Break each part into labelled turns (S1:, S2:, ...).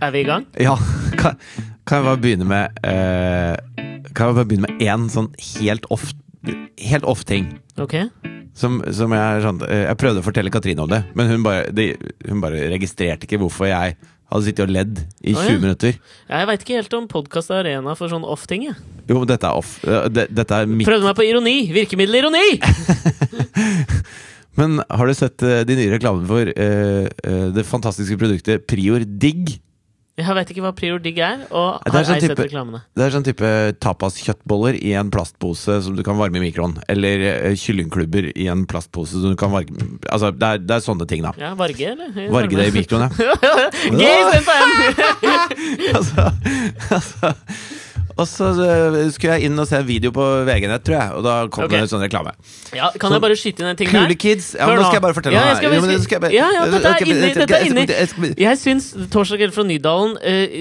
S1: er vi i gang?
S2: ja, kan, kan jeg bare begynne med uh, Kan jeg bare begynne med én sånn helt off Helt off-ting.
S1: Ok.
S2: Som, som jeg, sånn, eh, jeg prøvde å fortelle Katrine om det, men hun bare, de, hun bare registrerte ikke hvorfor jeg hadde sittet og ledd i 20
S1: oh, ja.
S2: minutter.
S1: Jeg veit ikke helt om podkast er arena for sånn off-ting.
S2: Jo, men dette er off. eh, Dette er mitt
S1: Prøvde meg på ironi! Virkemiddel ironi!
S2: Men har du sett eh, de nye reklamene for uh, uh, det fantastiske produktet Prior Digg?
S1: Jeg veit ikke hva Prior Digg er, og har
S2: sånn
S1: ei sett reklamene.
S2: Det er sånn type tapas-kjøttboller i en plastpose som du kan varme i mikroen. Eller eh, kyllingklubber i en plastpose som du kan varme Altså, det er, det er sånne ting, da.
S1: Ja, Varge, eller?
S2: Varge det i mikroen, ja.
S1: Istedenfor
S2: altså, altså, og så eh, skulle jeg inn og se en video på VG-nett, tror jeg, og da kom
S1: okay.
S2: det en sånn reklame.
S1: Ja, kan jeg bare skyte inn en ting der?
S2: Kule kids! Ja, nå skal jeg bare fortelle
S1: Ja, jeg
S2: deg.
S1: skal-
S2: Jo, men skal
S1: Ja, ja, dette er inni- dette er inni.
S2: jeg
S1: syns Torsdag fra Nydalen eh,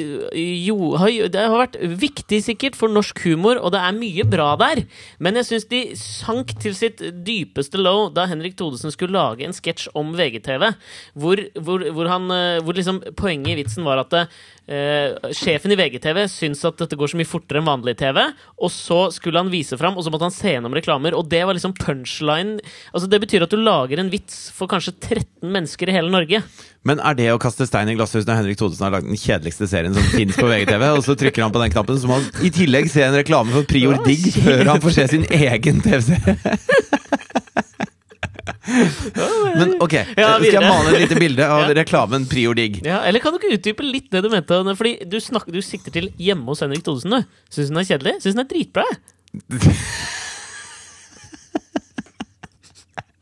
S1: jo, har, det har vært viktig sikkert for norsk humor, og det er mye bra der. Men jeg syns de sank til sitt dypeste low da Henrik Thodesen skulle lage en sketsj om VGTV. Hvor, hvor, hvor, han, eh, hvor liksom poenget i vitsen var at eh, sjefen i VGTV syns at dette går så mye fortere enn vanlig TV, og så skulle han vise fram, og så måtte han se gjennom reklamer, og det var liksom punchline. Altså Det betyr at du lager en vits for kanskje 13 mennesker i hele Norge.
S2: Men er det å kaste stein i glasshus når Henrik Thodesen har lagd den kjedeligste serien som finnes på VGTV, og så trykker han på den knappen, så må han i tillegg se en reklame for Prior Digg før han får se sin egen TV-serie? Men ok,
S1: Ja,
S2: skal jeg male et lite bilde av reklamen Prior Digg?
S1: Ja, Eller kan du ikke utdype litt det du mente? Fordi du, snakker, du sikter til hjemme hos Henrik Thodesen. Syns den er kjedelig? Syns den er dritbra?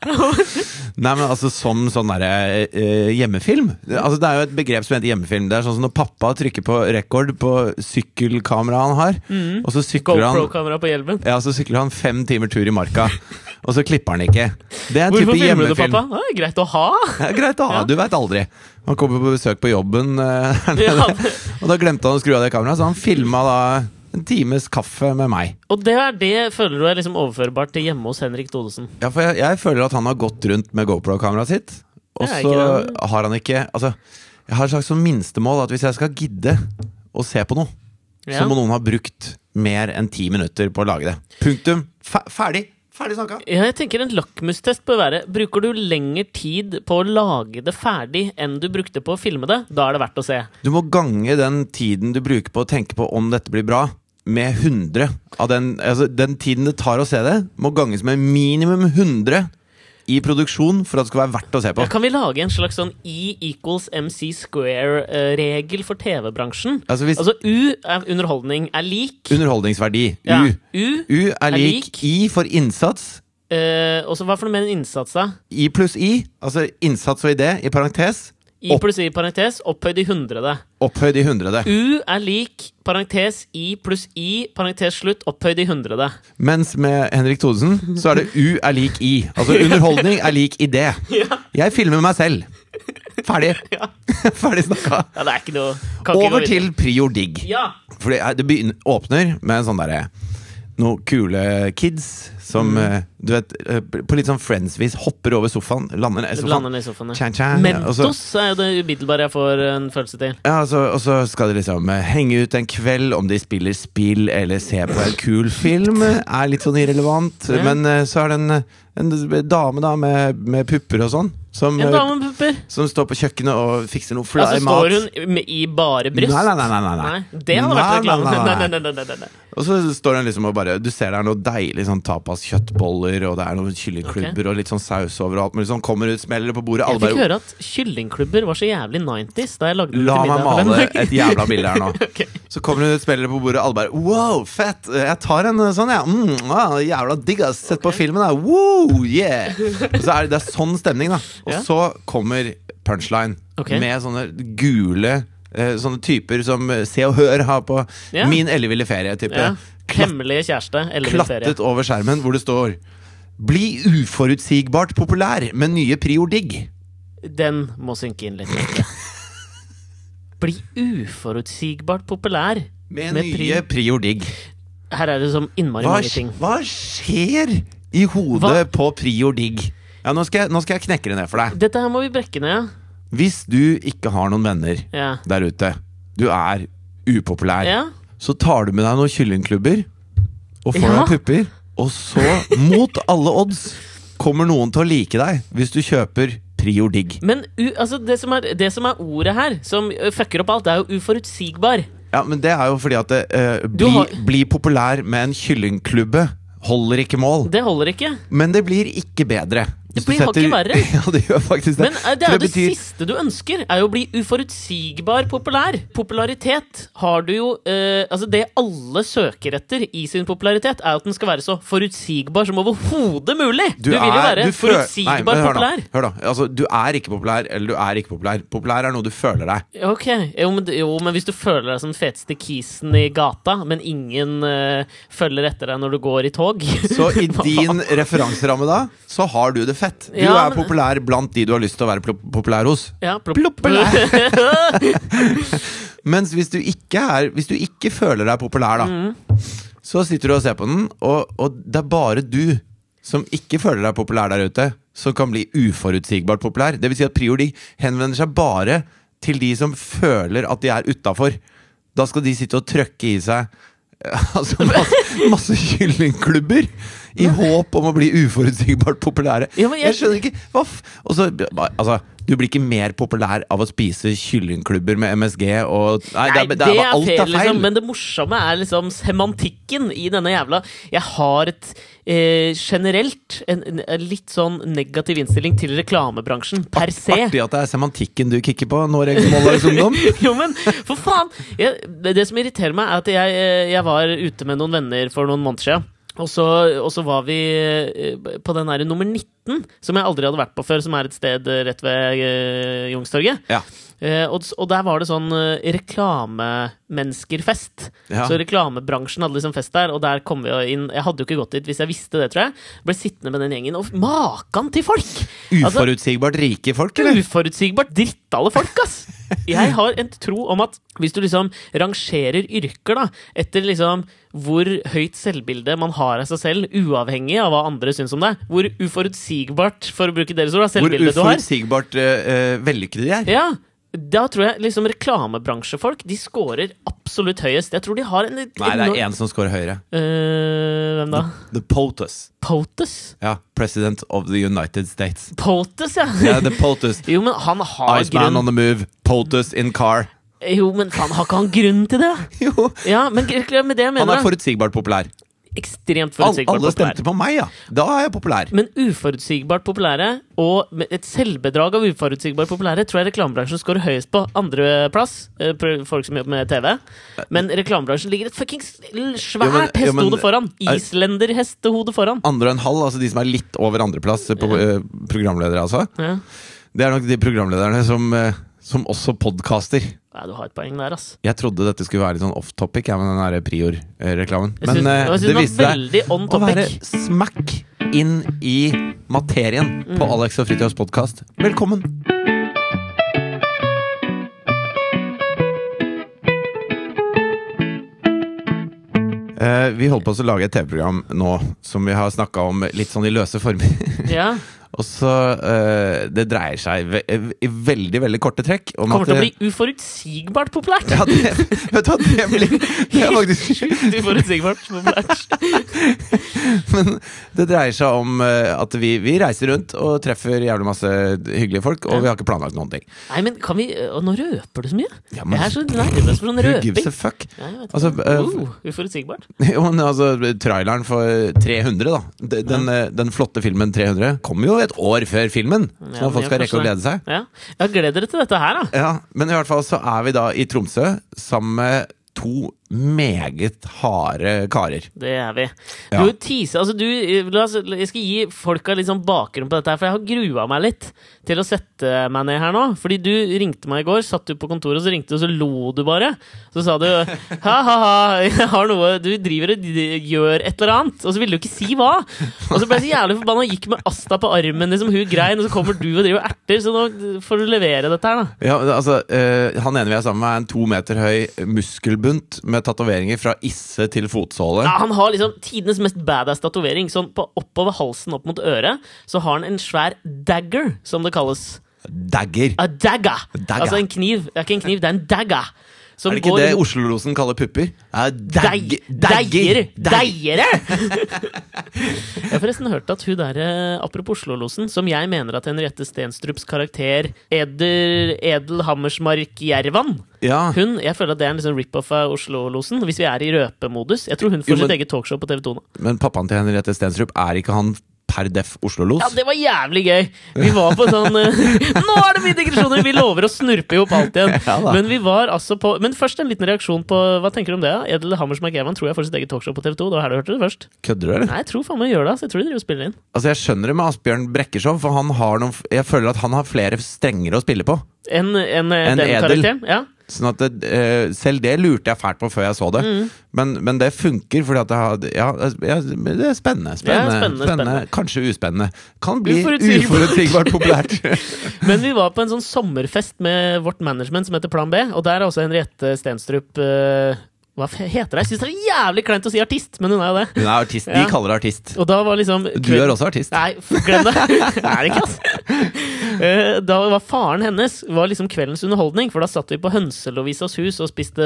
S2: Nei, men altså som sånn derre eh, hjemmefilm. Altså Det er jo et begrep som heter hjemmefilm. Det er sånn som når pappa trykker på rekord på sykkelkameraet han har, og så sykler han
S1: på hjelmen.
S2: Ja, så sykler han fem timer tur i marka, og så klipper han ikke. Det er en
S1: Hvorfor
S2: type
S1: filmer du det, pappa? Det er greit å ha.
S2: Ja, greit å ha,
S1: Ja.
S2: du veit aldri. Han kommer på besøk på jobben, eh,
S1: Ja,
S2: og da glemte han å skru av det kameraet, så han filma da en times kaffe med meg.
S1: Og det er det føler du er liksom overførbart til hjemme hos Henrik Thodesen.
S2: Ja, for jeg, jeg føler at han har gått rundt med GoPro-kameraet sitt, og så har han ikke Altså, jeg har et slags sånn minstemål at hvis jeg skal gidde å se på noe,
S1: Ja.
S2: så må noen ha brukt mer enn ti minutter på å lage det. Punktum. Fe ferdig! Ferdig snakka!
S1: Ja, jeg tenker En lakmustest bør være Bruker du lengre tid på å lage det ferdig enn du brukte på å filme det, da er det verdt å se.
S2: Du må gange den tiden du bruker på å tenke på om dette blir bra, med 100 av den Altså, den tiden det tar å se det, må ganges med minimum 100 i produksjon for at det skal være verdt å se på.
S1: Ja, kan vi lage en slags sånn E equals MC square-regel for TV-bransjen?
S2: Altså
S1: Altså U er underholdning er lik
S2: Underholdningsverdi.
S1: ja,
S2: U.
S1: U,
S2: U er
S1: Er
S2: lik
S1: lik.
S2: I for innsats.
S1: Uh, og så hva for noe med en innsats, da?
S2: I pluss I, altså innsats og idé, i parentes,
S1: I
S2: Opp.
S1: pluss I parentes opphøyd i hundrede.
S2: opphøyd i hundrede.
S1: U er lik parentes I pluss I parentes slutt opphøyd i hundrede.
S2: Mens med Henrik Thodesen så er det U er lik I. Altså underholdning er lik idé. Jeg filmer meg selv. Ferdig.
S1: Ja.
S2: Ferdig snakka.
S1: Ja, det er ikke noe kan
S2: Over
S1: ikke
S2: til Prior Digg.
S1: Ja!
S2: Fordi eh, det begynner, åpner med en sånn derre Noen kule kids som
S1: Mm.
S2: eh, Du vet, eh, på litt sånn Friends-vis hopper over sofaen, lander ned i sofaen.
S1: Lander ned i sofaen. ja.
S2: Tjang, Mentos ja, så-
S1: er jo det umiddelbare jeg får en følelse til.
S2: Ja, altså, og så skal de liksom eh, henge ut en kveld om de spiller spill eller ser på en kul film. Er litt sånn irrelevant.
S1: Ja.
S2: Men så er det en, en dame da med, med pupper og sånn, som,
S1: En dame med pupper.
S2: som står på kjøkkenet og fikser noe fly
S1: Altså,
S2: mat.
S1: står hun i bare bryst?
S2: Nei, nei, nei, nei, nei,
S1: Det hadde vært reklame.
S2: Og så står hun liksom og bare Du ser det er noe deilig sånn tapas kjøttboller, og det er noen kyllingklubber og litt sånn saus over Men sånn. Kommer ut, smeller på bordet.
S1: Jeg fikk høre at kyllingklubber var så jævlig 90s da jeg lagde den
S2: La
S1: til
S2: meg male et jævla bilde her nå.
S1: okay.
S2: Så kommer hun ut, smeller på bordet, alle bare Wow, fett! Jeg tar en sånn, jeg. Ja. Mm, ah, jævla digg, ass. Sett på filmen, da. Woo, yeah! Og så er det, det er sånn stemning, da. Og
S1: Ja.
S2: så kommer punchline med sånne gule eh, Sånne typer som eh, Se og Hør har på
S1: Ja.
S2: Min elleville ferie-type.
S1: Ja. Hemmelige kjæreste.
S2: Klattet over skjermen hvor det står Bli uforutsigbart populær med nye Prior Digg.
S1: Den må synke inn litt. Bli uforutsigbart populær.
S2: Med,
S1: Med
S2: nye Prior Digg.
S1: Her er det som innmari
S2: Hva,
S1: mange ting.
S2: hva skjer i hodet
S1: Hva?
S2: på Prior Digg? Ja, nå skal, jeg, nå skal jeg knekke det ned for deg.
S1: Dette her må vi brekke ned.
S2: Hvis du ikke har noen venner
S1: Ja.
S2: der ute, du er upopulær,
S1: ja.
S2: Så tar du med deg noen kyllingklubber og får
S1: Ja.
S2: deg pupper, og så, mot alle odds, kommer noen til å like deg hvis du kjøper Prior Digg.
S1: Men u, altså, det, som er, det som er ordet her, som fucker opp alt, det er jo uforutsigbar.
S2: Ja, men det er jo fordi at uh, bli,
S1: har-
S2: bli populær med en kyllingklubbe holder ikke mål.
S1: Det holder ikke.
S2: Men det blir ikke bedre.
S1: Det
S2: du
S1: blir hakket verre.
S2: Ja, det gjør faktisk det.
S1: Men eh, det er det, det
S2: betyr-
S1: siste du ønsker, er jo å bli uforutsigbar populær. Popularitet har du jo eh, Altså, det alle søker etter i sin popularitet, er at den skal være så forutsigbar som overhodet mulig! Du, vil jo være
S2: du føl- Nei,
S1: forutsigbar
S2: men hør
S1: populær.
S2: Da, hør da, altså Du er ikke populær, eller du er ikke populær. Populær er noe du føler deg.
S1: Ok, jo men, jo, men hvis du føler deg som den feteste kisen i gata, men ingen eh, følger etter deg når du går i tog
S2: Så i din referanseramme da, så har du det fett. Du
S1: Ja,
S2: er
S1: men-
S2: populær blant de du har lyst til å være populær hos.
S1: Ja.
S2: Populær. Mens hvis du er, hvis du ikke føler deg populær, da,
S1: Mm.
S2: så sitter du og ser på den, og, og det er bare du som ikke føler deg populær der ute, som kan bli uforutsigbart populær. Det vil si at Prior Digg henvender seg bare til de som føler at de er utafor. Da skal de sitte og trøkke i seg Altså masse, masse kyllingklubber i håp om å bli uforutsigbart populære.
S1: Ja, jeg-
S2: jeg skjønner ikke hva f... Og altså, du blir ikke mer populær av å spise kyllingklubber med MSG og Nei, det, er, det er, bare- alt er feil.
S1: liksom, men det morsomme er liksom semantikken i denne jævla Jeg har et eh, generelt en, en, litt sånn negativ innstilling til reklamebransjen per se.
S2: Artig at det er semantikken du kicker på når jeg ungdom.
S1: jo, men for faen! Jeg, det, det som irriterer meg, er at jeg, eh, jeg var ute med noen venner for noen måneder siden. Og så, og så var vi eh, på den der nummer 19, som jeg aldri hadde vært på før, som er et sted rett ved uh, Youngstorget.
S2: Ja.
S1: Eh, og, og der var det sånn uh, reklamemenneskerfest.
S2: Ja.
S1: Så reklamebransjen hadde liksom fest der, og der kom vi jo inn Jeg hadde jo ikke gått dit hvis jeg visste det, tror jeg. Ble sittende med den gjengen, og makan til folk! Altså,
S2: Uforutsigbart rike folk, eller?
S1: Uforutsigbart drittale folk, ass! Jeg har en tro om at hvis du liksom rangerer yrker da etter liksom hvor høyt selvbilde man har av seg selv, uavhengig av hva andre syns om deg, hvor uforutsigbart, for å bruke deres ord,
S2: selvbildet
S1: selvbilde du har Hvor
S2: uforutsigbart uh, vellykkede de er.
S1: ja, da tror jeg liksom reklamebransjefolk De scorer absolutt høyest. Jeg tror de har en
S2: Nei, det er én som scorer høyere.
S1: Uh, Hvem da?
S2: The POTUS.
S1: POTUS?
S2: Ja, President of the United States.
S1: POTUS, ja!
S2: Ja, the POTUS.
S1: Jo, men han har
S2: Iceman
S1: grunn
S2: on the move. POTUS in car.
S1: Jo, men faen, har ikke han grunn til det?
S2: Jo,
S1: Ja, men med det jeg
S2: han er forutsigbart populær.
S1: Ekstremt forutsigbart
S2: alle
S1: populær.
S2: stemte på meg, ja. Da er jeg populær.
S1: Men uforutsigbart populære, og et selvbedrag av uforutsigbart populære, tror jeg reklamebransjen scorer høyest på andreplass. eh, Folk som jobber med TV. Men reklamebransjen ligger et fuckings svært hestehode foran. Islenderhestehode foran.
S2: Andre enn halv, altså de som er litt over andreplass på ja. programledere, altså.
S1: Ja.
S2: Det er nok de programlederne som, eh, som også podkaster.
S1: ja, du har et poeng der, ass.
S2: Jeg trodde dette skulle være litt sånn off topic, ja, med den der Prior-reklamen. Men
S1: jeg
S2: det viste seg å være smack inn i materien på
S1: Mm.
S2: Alex og Fritjofs podkast. Velkommen! Uh, vi holder på å lage et TV-program nå som vi har snakka om litt sånn i løse former.
S1: Ja.
S2: Og så eh, Det dreier seg ve i veldig, veldig korte trekk om
S1: Kommer til å bli uforutsigbart populært.
S2: ja, det, Vet du hva, det blir Det er faktisk
S1: Sjukt uforutsigbart populært.
S2: Men det dreier seg om eh, at vi, vi reiser rundt og treffer jævlig masse hyggelige folk, og vi har ikke planlagt noen ting.
S1: Nei, men kan vi Og nå røper du så mye.
S2: Ja, men-
S1: jeg er så nervøs for sånn
S2: Who gives a fuck?
S1: Ja,
S2: Altså, eh,
S1: uh, uforutsigbart.
S2: Jo, men altså, traileren for 300, da. De- Den, eh, den flotte filmen 300 kommer jo et år før filmen,
S1: Ja,
S2: så folk skal rekke å glede seg.
S1: Ja. Jeg gleder dere til dette her, da.
S2: Ja, Men i hvert fall så er vi da i Tromsø sammen med to meget harde karer.
S1: Det er vi.
S2: Ja.
S1: Du teaser Altså, du Jeg skal gi folka litt sånn bakgrunn på dette her, for jeg har grua meg litt til å sette meg ned her nå. Fordi du ringte meg i går, satt du på kontoret, og så ringte du, og så lo du bare. Så sa du ha-ha-ha, jeg har noe Du driver og gjør et eller annet. Og så ville du ikke si hva. Og så ble jeg så jævlig forbanna og gikk med Asta på armen, liksom. Hun grein, og så kommer du og driver og erter. Så nå får du levere dette her, da.
S2: Ja, altså, eh, Han ene vi er sammen med, er en to meter høy muskelbunt med med tatoveringer fra isse til fotsåle.
S1: Ja, han har liksom tidenes mest badass tatovering. Sånn på, oppover halsen opp mot øret så har han en svær dagger, som det kalles.
S2: Dagger.
S1: A dagger.
S2: Dagger.
S1: Altså en kniv. Det er ikke en kniv, det er en dagger. Som
S2: Er det ikke
S1: går
S2: det Oslo-losen kaller pupper? Dag,
S1: Deier! Deiere! jeg har forresten hørt at hun der, eh, apropos Oslo-losen, som jeg mener at Henriette Stenstrups karakter Eder, Edel Hammersmark Jervan
S2: Ja.
S1: Hun, Jeg føler at det er en liksom rip-off av Oslo-losen, hvis vi er i røpemodus. Jeg tror hun får
S2: Jo, men-
S1: sitt eget talkshow på TV 2 nå.
S2: Men pappaen til Henriette Stenstrup, er ikke han per def Oslo-los?
S1: Ja, det var jævlig gøy! Vi var på sånn eh, Nå er det mye digresjoner! Vi lover å snurpe i hop alt igjen.
S2: Ja
S1: men vi var altså på Men først en liten reaksjon på Hva tenker du om det? Edel Hammersmark Jervan tror jeg får sitt eget talkshow på TV 2. Det var her du hørte det først.
S2: Kødder du, eller?
S1: Nei, jeg tror faen meg gjør det. Altså. Jeg tror de driver og spiller inn.
S2: Altså, jeg skjønner det med Asbjørn Brekkeshow, for han har noen Jeg føler at han har flere strenger å spille på.
S1: En, en,
S2: En
S1: den
S2: edel.
S1: karakteren. Ja.
S2: Sånn at det, eh, Selv det lurte jeg fælt på før jeg så det.
S1: Mm.
S2: Men, men det funker, fordi at det, har, ja, ja, det er spennende. Spennende,
S1: Ja, spennende, spennende.
S2: Kanskje uspennende. Kan bli
S1: Uforutsigbart.
S2: populært.
S1: Men vi var på en sånn sommerfest med vårt management som heter Plan B, og der er også Henriette Stenstrup eh, Hva heter det? Jeg syns det er jævlig kleint å si artist, men hun er jo det.
S2: Hun er artist. De
S1: Ja.
S2: kaller det artist.
S1: Og da var liksom
S2: Du er også artist.
S1: Nei, glem det! er ikke, altså? Da var faren hennes var liksom kveldens underholdning, for da satt vi på Hønselovisas hus og spiste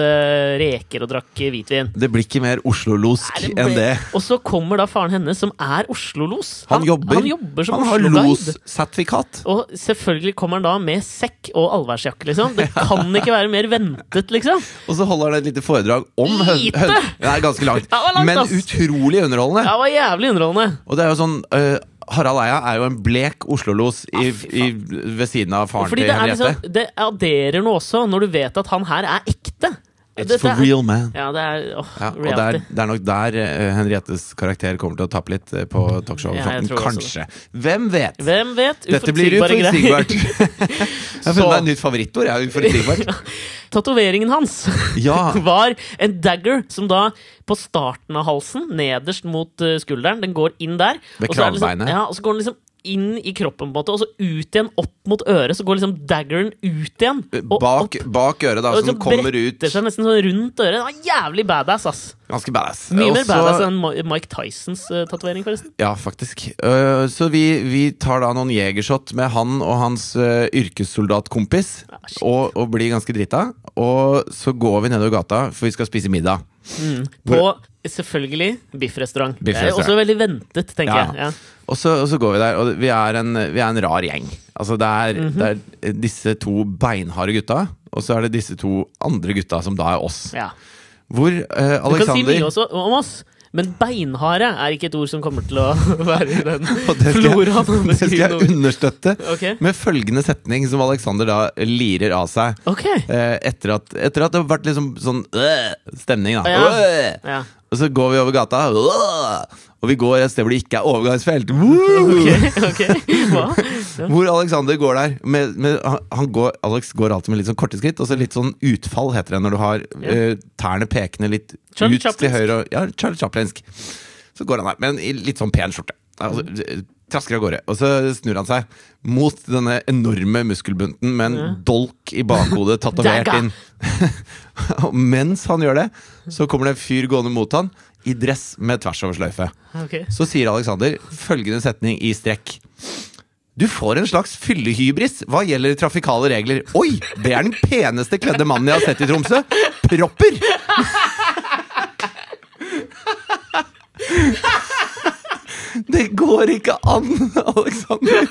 S1: reker og drakk hvitvin.
S2: Det blir ikke mer oslolosk
S1: ble...
S2: Enn det.
S1: Og så kommer da faren hennes, som er oslolos.
S2: Han, Han jobber.
S1: Han jobber som
S2: Han har los-sertifikat.
S1: Og selvfølgelig kommer han da med sekk og allværsjakke, liksom. Det kan ikke være mer ventet, liksom.
S2: Og så holder han et lite foredrag om.
S1: Lite?
S2: høn det er ganske langt,
S1: langt,
S2: men
S1: ass.
S2: utrolig underholdende.
S1: Det var jævlig underholdende.
S2: Og det er jo sånn uh, Harald Eia er jo en blek Oslo-los
S1: Ah,
S2: ved siden av faren til
S1: er
S2: Henriette.
S1: liksom Det adderer noe også, når du vet at han her er ekte.
S2: It's for real, man.
S1: Ja, det er oh,
S2: Ja, og det er, det er nok der eh, Henriettes karakter kommer til å tappe litt eh, på
S1: Ja,
S2: talkshow-fronten.
S1: tror
S2: Kanskje. Hvem vet?
S1: Hvem vet?
S2: Dette blir uforutsigbart. Jeg har funnet meg et nytt favorittord. Ja, uforutsigbart.
S1: Tatoveringen hans
S2: Ja.
S1: var en dagger som da på starten av halsen, nederst mot eh, skulderen, den går inn der.
S2: Ved
S1: og det
S2: kragebeinet.
S1: Liksom, ja, og så går den liksom inn i kroppen, på en måte, og så ut igjen, opp mot øret. Så går liksom daggeren ut igjen. Og,
S2: Bak, bak øret, da, som kommer
S1: bretter
S2: ut.
S1: seg nesten sånn rundt øret. Det var jævlig badass, ass.
S2: Ganske badass.
S1: Mye mer badass enn Mike Tysons uh, tatovering, forresten.
S2: Ja, faktisk. Uh, så vi, vi tar da noen jegershot med han og hans uh, yrkessoldatkompis,
S1: ja,
S2: og, og blir ganske drita. Og så går vi nedover gata, for vi skal spise middag.
S1: På selvfølgelig biffrestaurant. Det er også veldig ventet, tenker
S2: Ja.
S1: jeg. Ja.
S2: Og så, og så går vi der, og vi er en, vi er en rar gjeng. Altså det er,
S1: Mhm.
S2: det er disse to beinharde gutta, og så er det disse to andre gutta som da er oss.
S1: Ja.
S2: Hvor øh,
S1: Du kan si mye også om oss, men beinharde er ikke et ord som kommer til å være i den floraen.
S2: det skal jeg understøtte
S1: okay.
S2: med følgende setning som Alexander da lirer av seg.
S1: Okay.
S2: Eh, etter, at, etter at det har vært liksom sånn øh, stemning, da.
S1: Ja.
S2: Øh.
S1: Ja.
S2: Og så går vi over gata, øh, og vi går et sted hvor det ikke er overgangsfelt.
S1: Ok,
S2: okay.
S1: ok. Hva?
S2: Hvor Alexander går der. Med, med, går, Alex går alltid med litt sånn korte skritt, og så litt sånn utfall, heter det når du har eh, tærne pekende litt
S1: Charlie
S2: ut til høyre. og- Ja, Charlie Chaplinsk. Så går han der, men i litt sånn pen skjorte. Altså, trasker av gårde. Og så snur han seg mot denne enorme muskelbunten med en
S1: Ja.
S2: dolk i bakhodet tatovert inn. og mens han gjør det, så kommer det en fyr gående mot han i dress med tversoversløyfe.
S1: Okay.
S2: Så sier Alexander følgende setning i strekk. Du får en slags fyllehybris hva gjelder trafikale regler. Oi, det er den peneste kledde mannen jeg har sett i Tromsø! Propper! Det går ikke an, Alexander.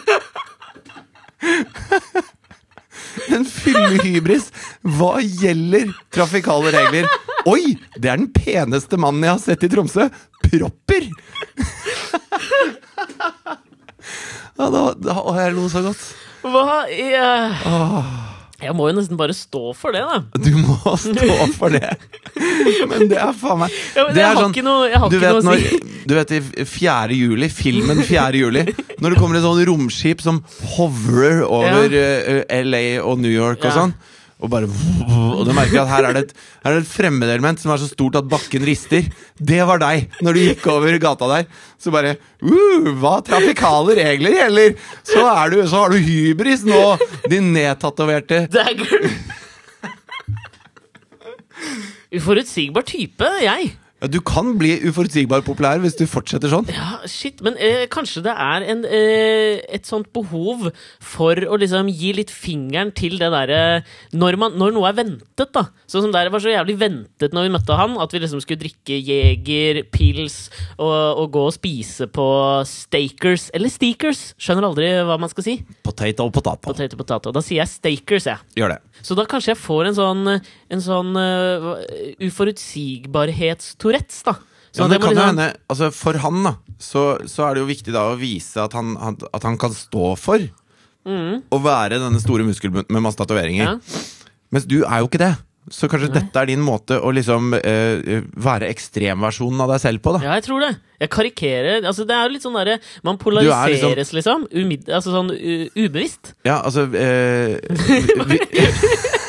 S2: En fyllehybris hva gjelder trafikale regler. Oi, det er den peneste mannen jeg har sett i Tromsø! Propper! Ja, da, da, å, jeg lo så godt.
S1: Hva i eh, Jeg må jo nesten bare stå for det, da.
S2: Du må stå for det. Men det er faen meg
S1: Ja, men
S2: det
S1: jeg
S2: er
S1: har
S2: sånn-
S1: ikke noe, jeg har
S2: du
S1: ikke
S2: vet,
S1: noe å
S2: når,
S1: si.
S2: du vet i 4. juli, filmen 4. juli Når det kommer et sånn romskip som hovrer over eh, LA og New York og
S1: Ja.
S2: sånn og bare Og du merker at her er det et, her er det et fremmedelement som er så stort at bakken rister. Det var deg når du gikk over gata der. Så bare uh, Hva trafikale regler gjelder? Så, er du, så har du hybris nå, din nedtatoverte
S1: Dagger. Uforutsigbar type, jeg.
S2: Ja, du kan bli uforutsigbar populær hvis du fortsetter sånn.
S1: Ja, shit, men eh, kanskje det er en, eh, et sånt behov for å liksom gi litt fingeren til det derre når, når noe er ventet, da. Sånn som der var så jævlig ventet når vi møtte han, at vi liksom skulle drikke Jeger, pils og, og gå og spise på Stakers, eller Steakers, skjønner aldri hva man skal si.
S2: Potato og potato.
S1: Potato, potato. Da sier jeg Stakers, jeg.
S2: Gjør det.
S1: Så da kanskje jeg får en sånn, en sånn uh, uforutsigbarhetstourettes, da.
S2: Ja, det
S1: at
S2: kan
S1: liksom-
S2: hende, altså For han da så, så er det jo viktig da å vise at han, at han kan stå for å være denne store muskelbunten med masse tatoveringer.
S1: Mm. Ja.
S2: Mens du er jo ikke det. Så kanskje dette er din måte å liksom eh, være ekstremversjonen av deg selv på. da
S1: Ja, jeg tror det. Jeg karikerer. Altså, det er jo litt sånn derre Man
S2: liksom-
S1: polariseres, liksom. Umid altså sånn ubevisst.
S2: Ja, altså eh, vi,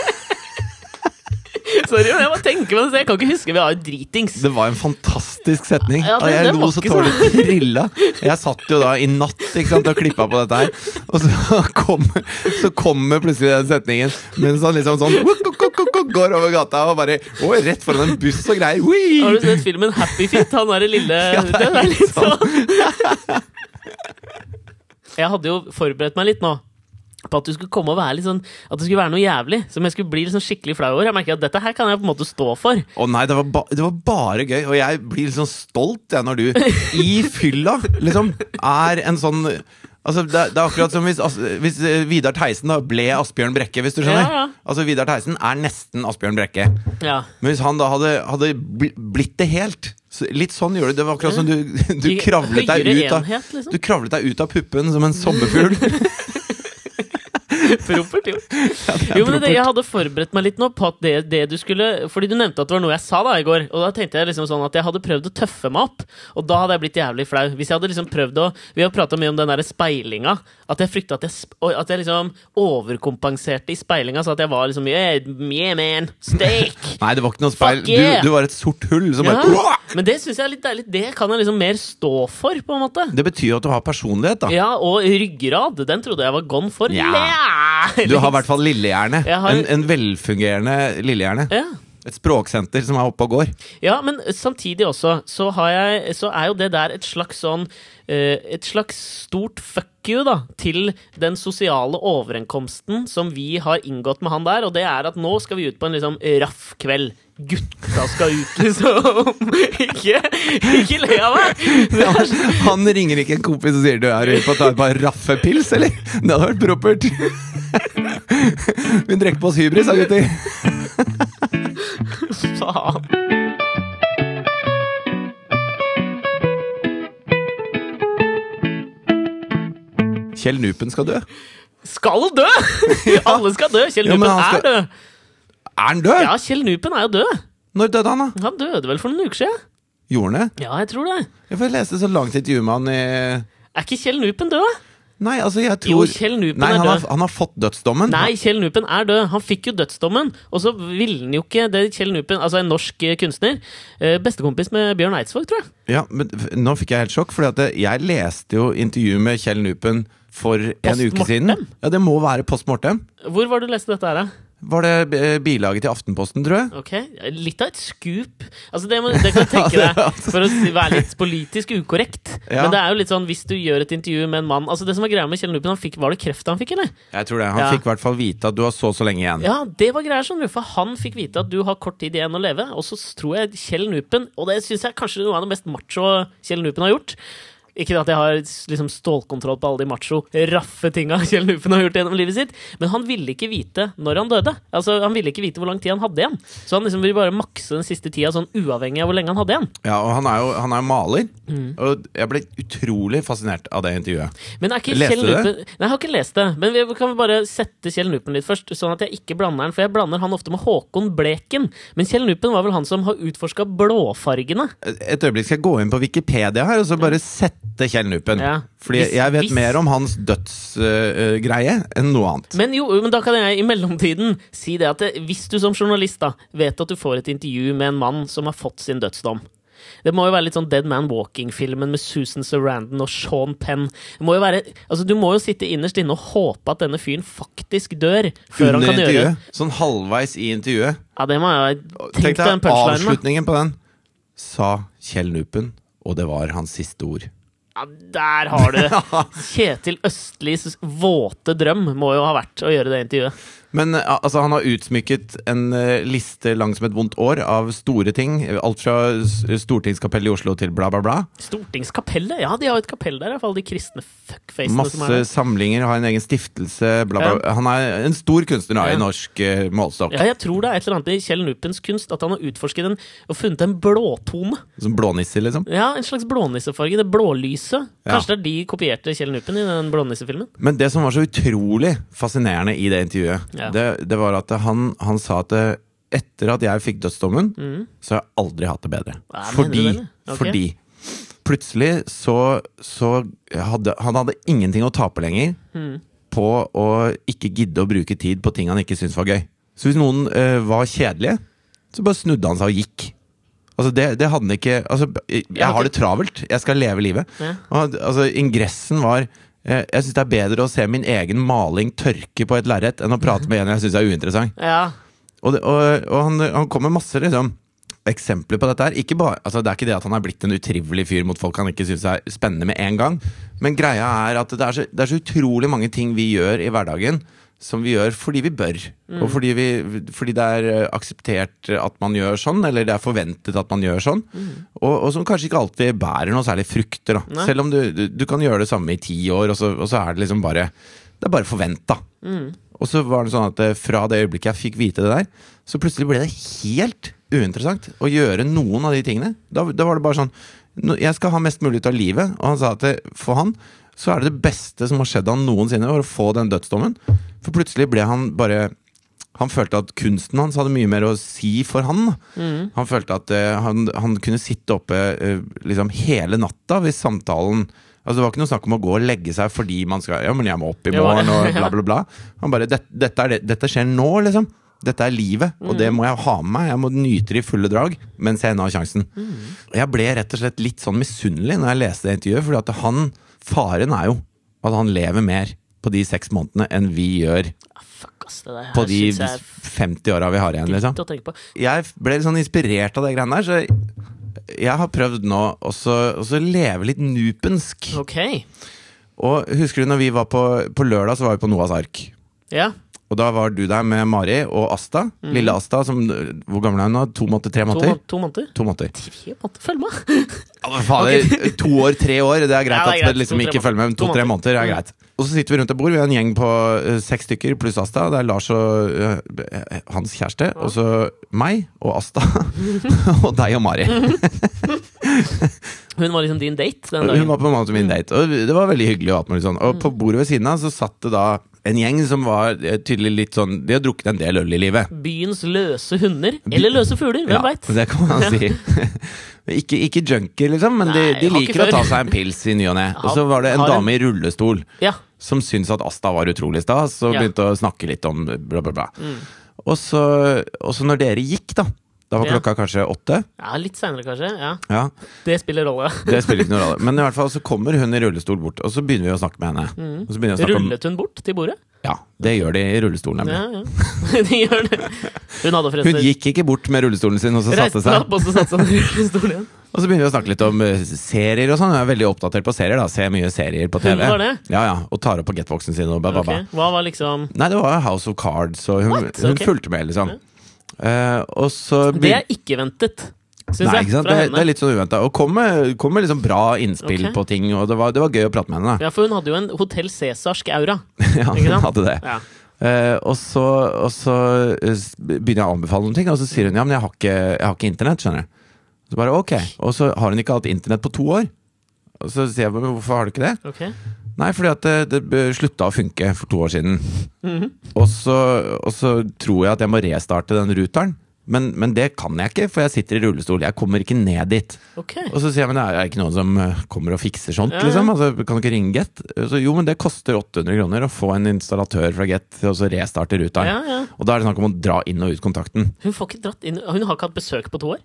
S1: Sorry, men jeg må tenke det. Jeg kan ikke huske. Vi har jo dritings.
S2: Det var en fantastisk setning.
S1: Ja, det-
S2: jeg lo så tårlig trilla. Jeg satt jo da i natt ikke sant, og klippa på dette her, og så kommer, så kommer plutselig den setningen mens han liksom sånn går over gata og bare å, rett foran en buss og greier. Wii!
S1: Har du sett filmen Happy Feet? Han derre lille
S2: Ja, det er litt
S1: sånn. Jeg hadde jo forberedt meg litt nå. På at du skulle komme og være litt sånn At det skulle være noe jævlig. Som jeg skulle bli sånn skikkelig flau over. Jeg merker at dette her kan jeg på en måte stå for.
S2: Å nei, det var, ba det var bare gøy, og jeg blir sånn stolt jeg, når du i fylla liksom er en sånn Altså, det, det er akkurat som hvis, hvis eh, Vidar Theisen da ble Asbjørn Brekke, hvis du skjønner.
S1: Ja, ja.
S2: Altså, Vidar Theisen er nesten Asbjørn Brekke.
S1: Ja.
S2: Men hvis han da hadde, hadde blitt det helt så Litt sånn gjør du det. Var akkurat som du, du kravlet ut av
S1: enhet, liksom.
S2: Du kravlet deg ut av puppen som en sommerfugl.
S1: Propert, jo. jo, men det, jeg hadde forberedt meg litt nå på at det, det du skulle Fordi du nevnte at det var noe jeg sa da i går. Og da tenkte jeg liksom sånn at jeg hadde prøvd å tøffe meg opp. Og da hadde jeg blitt jævlig flau. Hvis jeg hadde liksom prøvd å Vi har prata mye om den der speilinga. At jeg frykta at jeg, at jeg liksom overkompenserte i speilinga, så at jeg var liksom Yeah, yeah man, steak!
S2: Nei, det var ikke noe speil.
S1: Yeah!
S2: Du, du var et sort hull som bare
S1: men det syns jeg er litt deilig. Det kan jeg liksom mer stå for, på en måte.
S2: Det betyr at du har personlighet, da.
S1: Ja, og ryggrad. Den trodde jeg var gone for.
S2: Ja.
S1: Ja,
S2: Du har i hvert fall lillehjerne.
S1: Har-
S2: En, en velfungerende lillehjerne.
S1: ja.
S2: Et språksenter som er oppe og går.
S1: Ja, men samtidig også så, har jeg, så er jo det der et slags sånn Et slags stort fuck you da til den sosiale overenkomsten som vi har inngått med han der, og det er at nå skal vi ut på en liksom raff kveld. Gutta skal ut, liksom. ikke, ikke le av meg! Så-
S2: Han ringer ikke en kompis og sier du er ute på å ta et par raffepils, eller? Det hadde vært propert. Vi drikker på oss hybris, da, gutter.
S1: Faen.
S2: Kjell Nupen skal dø.
S1: Skal dø! Alle skal dø. Kjell
S2: Ja, skal...
S1: Nupen er død.
S2: Er han død?
S1: Ja, Kjell Nupen er jo død.
S2: Når døde han, da?
S1: Han døde vel for noen uker siden?
S2: Gjorde han det?
S1: Ja, jeg tror det.
S2: Jeg får lese så langt intervju med han i
S1: Er ikke Kjell Nupen død?
S2: Nei, altså, jeg
S1: Jo, Kjell Nupen
S2: Nei,
S1: er
S2: han har, han har fått dødsdommen.
S1: Nei, Kjell Nupen er død. Han fikk jo dødsdommen. Og så ville han jo ikke det Kjell Nupen, altså en norsk eh, kunstner, eh, bestekompis med Bjørn Eidsvåg, tror jeg.
S2: Ja, men nå fikk jeg helt sjokk, for jeg leste jo intervju med Kjell Nupen for en uke siden. Ja, Det må være post mortem.
S1: Hvor var det du leste dette her, da?
S2: Var det eh, bilaget til Aftenposten, tror jeg?
S1: Ok, Litt av et scoop. Altså, det, må, det kan du tenke deg, for å være litt politisk ukorrekt.
S2: Ja.
S1: Men det er jo litt sånn, hvis du gjør et intervju med en mann Altså, det som Var greia med Kjell Nupen, han fikk, var det kreft han fikk, eller?
S2: Jeg tror det. Han
S1: Ja.
S2: fikk i hvert fall vite at du har så så lenge igjen.
S1: Ja, det var greia, sånn. For han fikk vite at du har kort tid igjen å leve. Og så tror jeg Kjell Nupen, og det syns jeg kanskje er noe av det mest macho Kjell Nupen har gjort. Ikke at jeg har liksom stålkontroll på alle de macho, raffe tinga Kjell Nupen har gjort gjennom livet sitt, men han ville ikke vite når han døde. Altså, Han ville ikke vite hvor lang tid han hadde igjen. Så han liksom ville bare makse den siste tida, sånn uavhengig av hvor lenge han hadde igjen.
S2: Ja, og han er jo, han er jo maler.
S1: Mm.
S2: Og jeg ble utrolig fascinert av det intervjuet.
S1: Men er ikke
S2: Leste
S1: Kjell
S2: du det?
S1: Nei, jeg har ikke lest det. Men vi kan bare sette Kjell Nupen litt først, sånn at jeg ikke blander han. For jeg blander han ofte med Håkon Bleken. Men Kjell Nupen var vel han som har utforska blåfargene.
S2: Et øyeblikk skal jeg gå inn på Wikipedia her og så bare sette Kjell Nupen.
S1: Ja.
S2: Fordi
S1: Hvis-
S2: jeg vet
S1: hvis-
S2: mer om hans dødsgreie enn noe annet.
S1: Men jo, men da kan jeg i mellomtiden si det at det, hvis du som journalist da vet at du får et intervju med en mann som har fått sin dødsdom, Det må jo være litt sånn Dead Man Walking-filmen med Susan Sarandon og Sean Penn. Det må jo være, altså Du må jo sitte innerst inne og håpe at denne fyren faktisk dør før han
S2: Under
S1: kan gjøre det.
S2: Sånn halvveis i intervjuet.
S1: Ja, det må jeg Tenk deg
S2: avslutningen på den. Sa Kjell Nupen, og det var hans siste ord.
S1: Ja, der har du det! Kjetil Østlis våte drøm må jo ha vært å gjøre det intervjuet.
S2: Men eh, altså, han har utsmykket en eh, liste lang som et vondt år av store ting. Alt fra Stortingskapellet i Oslo til bla, bla, bla.
S1: Stortingskapellet? Ja, de har jo et kapell der, i hvert fall de kristne fuckfacene som
S2: Masse
S1: er der.
S2: samlinger, har en egen stiftelse, bla, bla. Han er en stor kunstner da,
S1: Ja.
S2: i norsk uh, målestokk.
S1: Ja, jeg tror det er et eller annet i Kjell Nupens kunst at han har utforsket en, og funnet en blåtone.
S2: Som blånisse, liksom.
S1: Ja, En slags blånissefarge. Det blålyset.
S2: Ja.
S1: Kanskje det er de kopierte Kjell Nupen i den blånissefilmen?
S2: Men det som var så utrolig fascinerende i det intervjuet,
S1: Ja.
S2: det, det var at han, han sa at eh, etter at jeg fikk dødsdommen, så har jeg aldri hatt det bedre.
S1: Hva,
S2: fordi,
S1: det, eller?
S2: Fordi plutselig så, så hadde han hadde ingenting å tape lenger
S1: Mm.
S2: på å ikke gidde å bruke tid på ting han ikke syntes var gøy. Så hvis noen uh, var kjedelige, så bare snudde han seg og gikk. Altså det, det hadde han ikke altså, Jeg
S1: Ja,
S2: har det travelt, jeg skal leve livet.
S1: Ja.
S2: Og, altså, ingressen var eh, Jeg syns det er bedre å se min egen maling tørke på et lerret enn å prate med en jeg syns er uinteressant.
S1: Ja.
S2: Og, det, og, og han, han kom med masse liksom, eksempler på dette her. Ikke bare, altså, det er ikke det at han er blitt en utrivelig fyr mot folk han ikke syns er spennende med en gang. Men greia er at det er, så, det er så utrolig mange ting vi gjør i hverdagen som vi gjør fordi vi bør. Og fordi, vi, fordi det er eh, akseptert at man gjør sånn, eller det er forventet at man gjør sånn. Og, og som kanskje ikke alltid bærer noe særlig frukter. Selv om du, du, du kan gjøre det samme i ti år, og så, og så er det liksom bare Det er bare forventa. Og så var det sånn at eh, fra det øyeblikket jeg fikk vite det der, så plutselig ble det helt uinteressant å gjøre noen av de tingene. Da, da var det bare sånn Jeg skal ha mest mulig ut av livet. Og han sa at for han så er det det beste som har skjedd han noensinne, var å få den dødsdommen. For plutselig ble han bare han følte at kunsten hans hadde mye mer å si for han. Mm. Han følte at uh, han, han kunne sitte oppe uh, liksom hele natta hvis samtalen Altså Det var ikke noe snakk om å gå og legge seg fordi man skal Ja, men jeg må opp i morgen, og bla, bla, bla. Han bare dette, dette, er det, dette skjer nå, liksom. Dette er livet, og det må jeg ha med meg. Jeg må nyte det i fulle drag mens jeg ennå har sjansen. Og Jeg ble rett og slett litt sånn misunnelig når jeg leste det intervjuet, fordi at han Faren er jo at han lever mer på de seks månedene enn vi gjør
S1: Ah, Fuck, ass. Det der
S2: på de
S1: jeg er
S2: 50 åra vi har igjen, liksom.
S1: å.
S2: Jeg ble litt sånn inspirert av det greiene der, så jeg har prøvd nå også også leve litt nupensk.
S1: Okay.
S2: Og husker du når vi var på, på lørdag, så var vi på Noahs ark.
S1: Ja.
S2: Og da var du der med Mari og Asta. Lille Asta, som Hvor gammel er hun nå? To måneder? Tre måneder?
S1: To, to måneder?
S2: To måneder.
S1: Tre måneder? Følg med!
S2: Ja, fader, To år, tre år, det er greit
S1: Ja, det er
S2: at du liksom ikke følger med. Men
S1: To
S2: to-tre
S1: måneder.
S2: måneder er
S1: Mm.
S2: greit. Og så sitter vi rundt et bord. Vi er en gjeng på uh, seks stykker pluss Asta. Det er Lars og uh, hans kjæreste. Og så meg og Asta. og deg og Mari.
S1: Hun var liksom din date den dagen?
S2: Hun var på en måte min date, og det var veldig hyggelig. Og, alt sånn. og på bordet ved siden av så satt det da en gjeng som var eh, tydelig litt sånn De har drukket en del øl i livet.
S1: Byens løse hunder. Eller løse fugler, hvem
S2: Ja,
S1: veit?
S2: det kan man si. ikke, ikke junkier, liksom, men de,
S1: Nei,
S2: de
S1: de
S2: liker å ta seg en pils i ny og ne. Og så var det en dame i rullestol
S1: Ja.
S2: som syntes at Asta var utrolig stas, og
S1: Ja.
S2: begynte å snakke litt om bla, bla, bla.
S1: Mm.
S2: Og, så, og så når dere gikk, da Da var
S1: Ja.
S2: klokka kanskje åtte.
S1: ja, litt seinere kanskje. Ja.
S2: Ja,
S1: Det spiller rolle.
S2: Det spiller ikke noen rolle. Men i hvert fall så kommer hun i rullestol bort, og så begynner vi å snakke med henne.
S1: Mm.
S2: Snakke
S1: Rullet hun bort til bordet?
S2: Ja, det gjør de i rullestolen, nemlig.
S1: Ja, ja. De gjør det. Hun
S2: Hun gikk ikke bort med rullestolen sin og så satte
S1: seg opp og så satte seg i rullestolen.
S2: Og så begynner vi å snakke litt om eh, serier og sånn. Hun er veldig oppdatert på serier. da Ser mye serier på TV.
S1: Hun var det?
S2: Ja, ja, Og tar opp på getboxen sin og ba, ba, ba.
S1: Ok, Hva var liksom
S2: Nei, det var House of Cards, og hun,
S1: What?
S2: hun
S1: Ok.
S2: fulgte med, liksom. Eh, og så
S1: Det er ikke ventet,
S2: Nei,
S1: jeg.
S2: Det, det er litt sånn uventa. Og kom med, kom med liksom bra innspill
S1: okay.
S2: på ting, og det var, det var gøy å prate med henne. da
S1: Ja, for hun hadde jo en Hotell Cæsarsk aura.
S2: Ja, hun hadde det.
S1: Ja.
S2: Uh, og så, og så eh, begynner jeg å anbefale noen ting, og så sier hun ja, men jeg har ikke, jeg har ikke internett. skjønner du Så bare ok. Og så har hun ikke hatt internett på to år. Og så sier jeg hvorfor har du ikke det?
S1: Ok.
S2: Nei, fordi at det, det slutta å funke for to år siden.
S1: Mhm.
S2: og, så, og så tror jeg at jeg må restarte den ruteren. Men, men det kan jeg ikke, for jeg sitter i rullestol. Jeg kommer ikke ned dit.
S1: Okay.
S2: Og så sier jeg men det er ikke noen som eh, kommer og fikser sånt,
S1: Ja,
S2: liksom. Altså, kan du ikke ringe Get? Så jo, men det koster 800 kroner å få en installatør fra Get til å restarte ruta.
S1: Ja, ja.
S2: Og da er det snakk om å dra inn og ut kontakten.
S1: Hun får ikke dratt inn Hun har ikke hatt besøk på to år?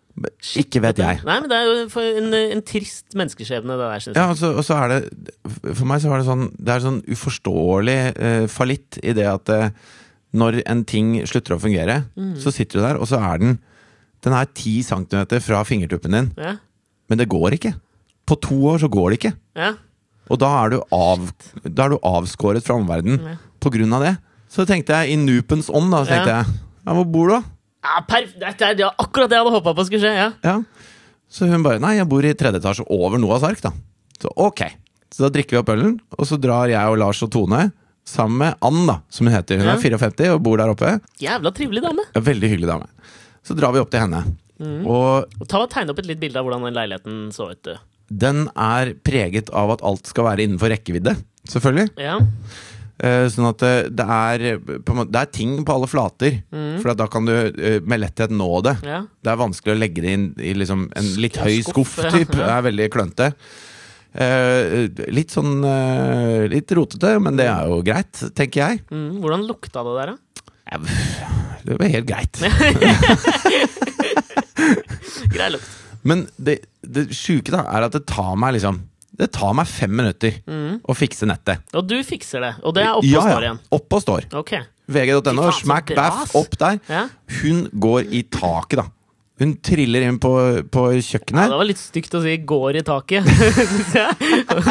S2: Ikke vet jeg.
S1: Nei, men det er jo en, en trist menneskeskjebne, det der, syns jeg.
S2: Ja, og så, og så er det For meg så var det sånn Det er sånn uforståelig uh, fallitt i det at eh, når en ting slutter å fungere,
S1: Mm.
S2: så sitter du der, og så er den Den er ti centimeter fra fingertuppen din,
S1: Ja.
S2: men det går ikke. På to år så går det ikke.
S1: ja.
S2: Og da er du, av, da er du avskåret fra omverdenen
S1: Ja.
S2: på grunn av det. Så tenkte jeg i Nupens ånd, da. Så tenkte
S1: Ja.
S2: jeg Ja, hvor bor du, da?
S1: ja det er det akkurat det jeg hadde håpa på skulle skje. Ja.
S2: Ja. Så hun bare Nei, jeg bor i tredje etasje over Noahs ark, da. Så ok. Så da drikker vi opp ølen, og så drar jeg og Lars og Tone sammen med Ann, da, som hun heter. Hun er 54 og bor der oppe.
S1: Jævla trivelig dame.
S2: Ja, veldig hyggelig dame. Så drar vi opp til henne.
S1: Mm.
S2: Og
S1: Ta og Tegne opp et litt bilde av hvordan den leiligheten så ut.
S2: den er preget av at alt skal være innenfor rekkevidde. Selvfølgelig.
S1: Ja.
S2: Eh, sånn at det, det er måte, Det er ting på alle flater. For at da kan du eh, med letthet nå det.
S1: ja.
S2: Det er vanskelig å legge det inn i liksom en litt høy
S1: skuff,
S2: typ. Det er veldig klønete. Eh, litt sånn eh, Litt rotete, men det er jo greit, tenker jeg.
S1: Mm. Hvordan lukta det der, da?
S2: Det var helt greit.
S1: Grei lukt.
S2: Men det, det sjuke da er at det tar meg liksom Det tar meg fem minutter å fikse nettet.
S1: Og du fikser det. Og det er oppe og står igjen.
S2: Oppe og står.
S1: Okay.
S2: VG.no, smack baff, opp der.
S1: Ja.
S2: Hun går i taket, da. Hun triller inn på, på
S1: Ja,
S2: kjøkkenet.
S1: det var litt stygt å si 'går i taket', syns jeg.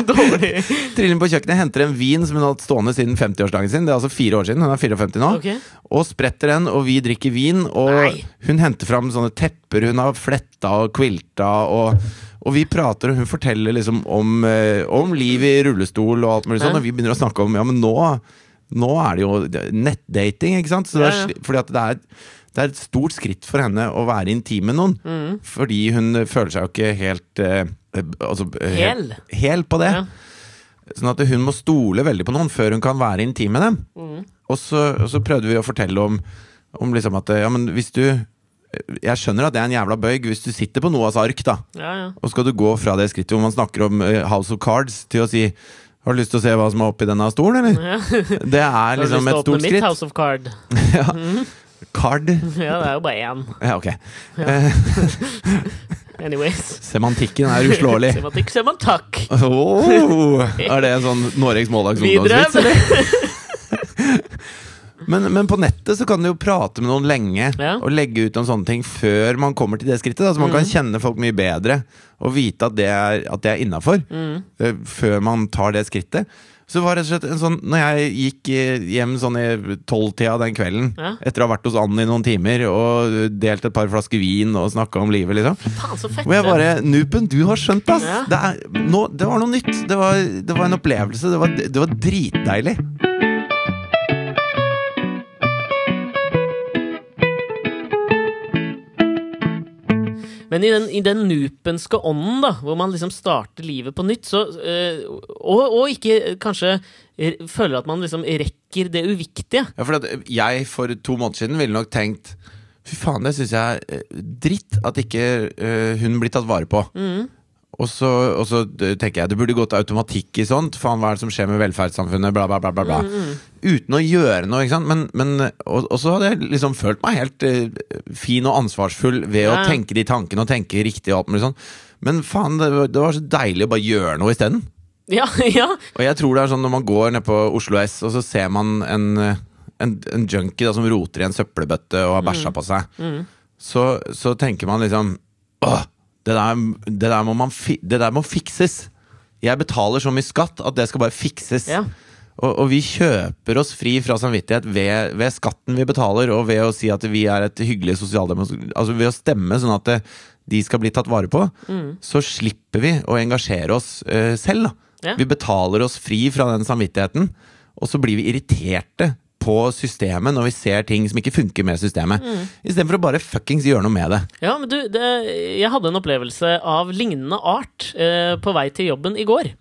S1: Dårlig.
S2: Triller inn på kjøkkenet, henter en vin som hun har hatt stående siden 50-årsdagen sin. Det er altså fire år siden. Hun er 54 nå.
S1: Okay.
S2: Og spretter den, og vi drikker vin. Og
S1: Nei.
S2: hun henter fram sånne tepper hun har fletta og quilta. Og, og vi prater, og hun forteller liksom om, eh, om livet i rullestol og alt mulig sånn. Og vi begynner å snakke om ja, men nå, nå er det jo nettdating, ikke sant? Så det er,
S1: Ja, ja.
S2: fordi at det er, det er et stort skritt for henne å være intim med noen.
S1: Mm.
S2: Fordi hun føler seg jo ikke helt eh, eh, altså, eh,
S1: Hel.
S2: hel på det.
S1: Ja.
S2: Sånn at hun må stole veldig på noen før hun kan være intim med dem.
S1: Mm.
S2: Og, så, og så prøvde vi å fortelle om, om liksom at ja, men hvis du Jeg skjønner at det er en jævla bøyg hvis du sitter på Noahs ark, da.
S1: Ja, ja.
S2: Og skal du gå fra det skrittet hvor man snakker om eh, House of Cards, til å si har du lyst til å se hva som er oppi denne stolen, eller?
S1: ja.
S2: Det er
S1: Har du lyst
S2: liksom
S1: til å åpne mitt. House of Card?
S2: Card.
S1: Ja, det er jo bare én.
S2: Ja, ok. Eh,
S1: Anyways.
S2: semantikken er uslåelig.
S1: Semantikk, semantakk.
S2: Oh, er det en sånn Noregs Måldags ungdomsvits, eller? Men, men på nettet så kan du jo prate med noen lenge
S1: Ja.
S2: og legge ut om sånne ting før man kommer til det skrittet. Da, så man
S1: Mm.
S2: kan kjenne folk mye bedre og vite at det er, at det er innafor.
S1: Mm.
S2: Før man tar det skrittet. Så var rett og slett en sånn Når jeg gikk eh, hjem sånn i tolvtida den kvelden,
S1: Ja.
S2: etter å ha vært hos Ann i noen timer og delt et par flasker vin og snakka om livet, liksom
S1: Faen, så fett.
S2: og jeg bare Nupen, du har skjønt ass!
S1: Ja.
S2: Det, er, No, det var noe nytt. Det var, det var en opplevelse. Det var, det var dritdeilig.
S1: Men i den, i den nupenske ånden, da, hvor man liksom starter livet på nytt, så øh, og, og ikke kanskje eh, føler at man liksom rekker det uviktige.
S2: Ja, for jeg for to måneder siden ville nok tenkt Fy faen, det syns jeg er eh, dritt at ikke øh, hun blir tatt vare på. Og så, og så tenker jeg det burde gått automatikk i sånt. Faen, hva er det som skjer med velferdssamfunnet? Bla, bla, bla. bla, bla. Uten å gjøre noe, ikke sant. Men, men, og, og så hadde jeg liksom følt meg helt uh, fin og ansvarsfull ved å tenke de tankene og tenke riktig og alt mulig sånn. Men faen, det, det var så deilig å bare gjøre noe isteden.
S1: Ja, ja.
S2: Og jeg tror det er sånn når man går ned på Oslo S, og så ser man en, en, en junkie da, som roter i en søppelbøtte og har bæsja på seg, så, så tenker man liksom Åh, det der, det, der må man fi, det der må fikses. Jeg betaler så mye skatt at det skal bare fikses.
S1: Ja.
S2: Og, og vi kjøper oss fri fra samvittighet ved, ved skatten vi betaler, og ved å si at vi er et hyggelig sosialdemokrati Altså ved å stemme sånn at det, de skal bli tatt vare på, så slipper vi å engasjere oss uh, selv. Da.
S1: Ja.
S2: Vi betaler oss fri fra den samvittigheten, og så blir vi irriterte på systemet når vi ser ting som ikke funker med systemet. Mm. Istedenfor å bare fuckings gjøre noe med det.
S1: Ja, men du, det, jeg hadde en opplevelse av lignende art eh, på vei til jobben i går.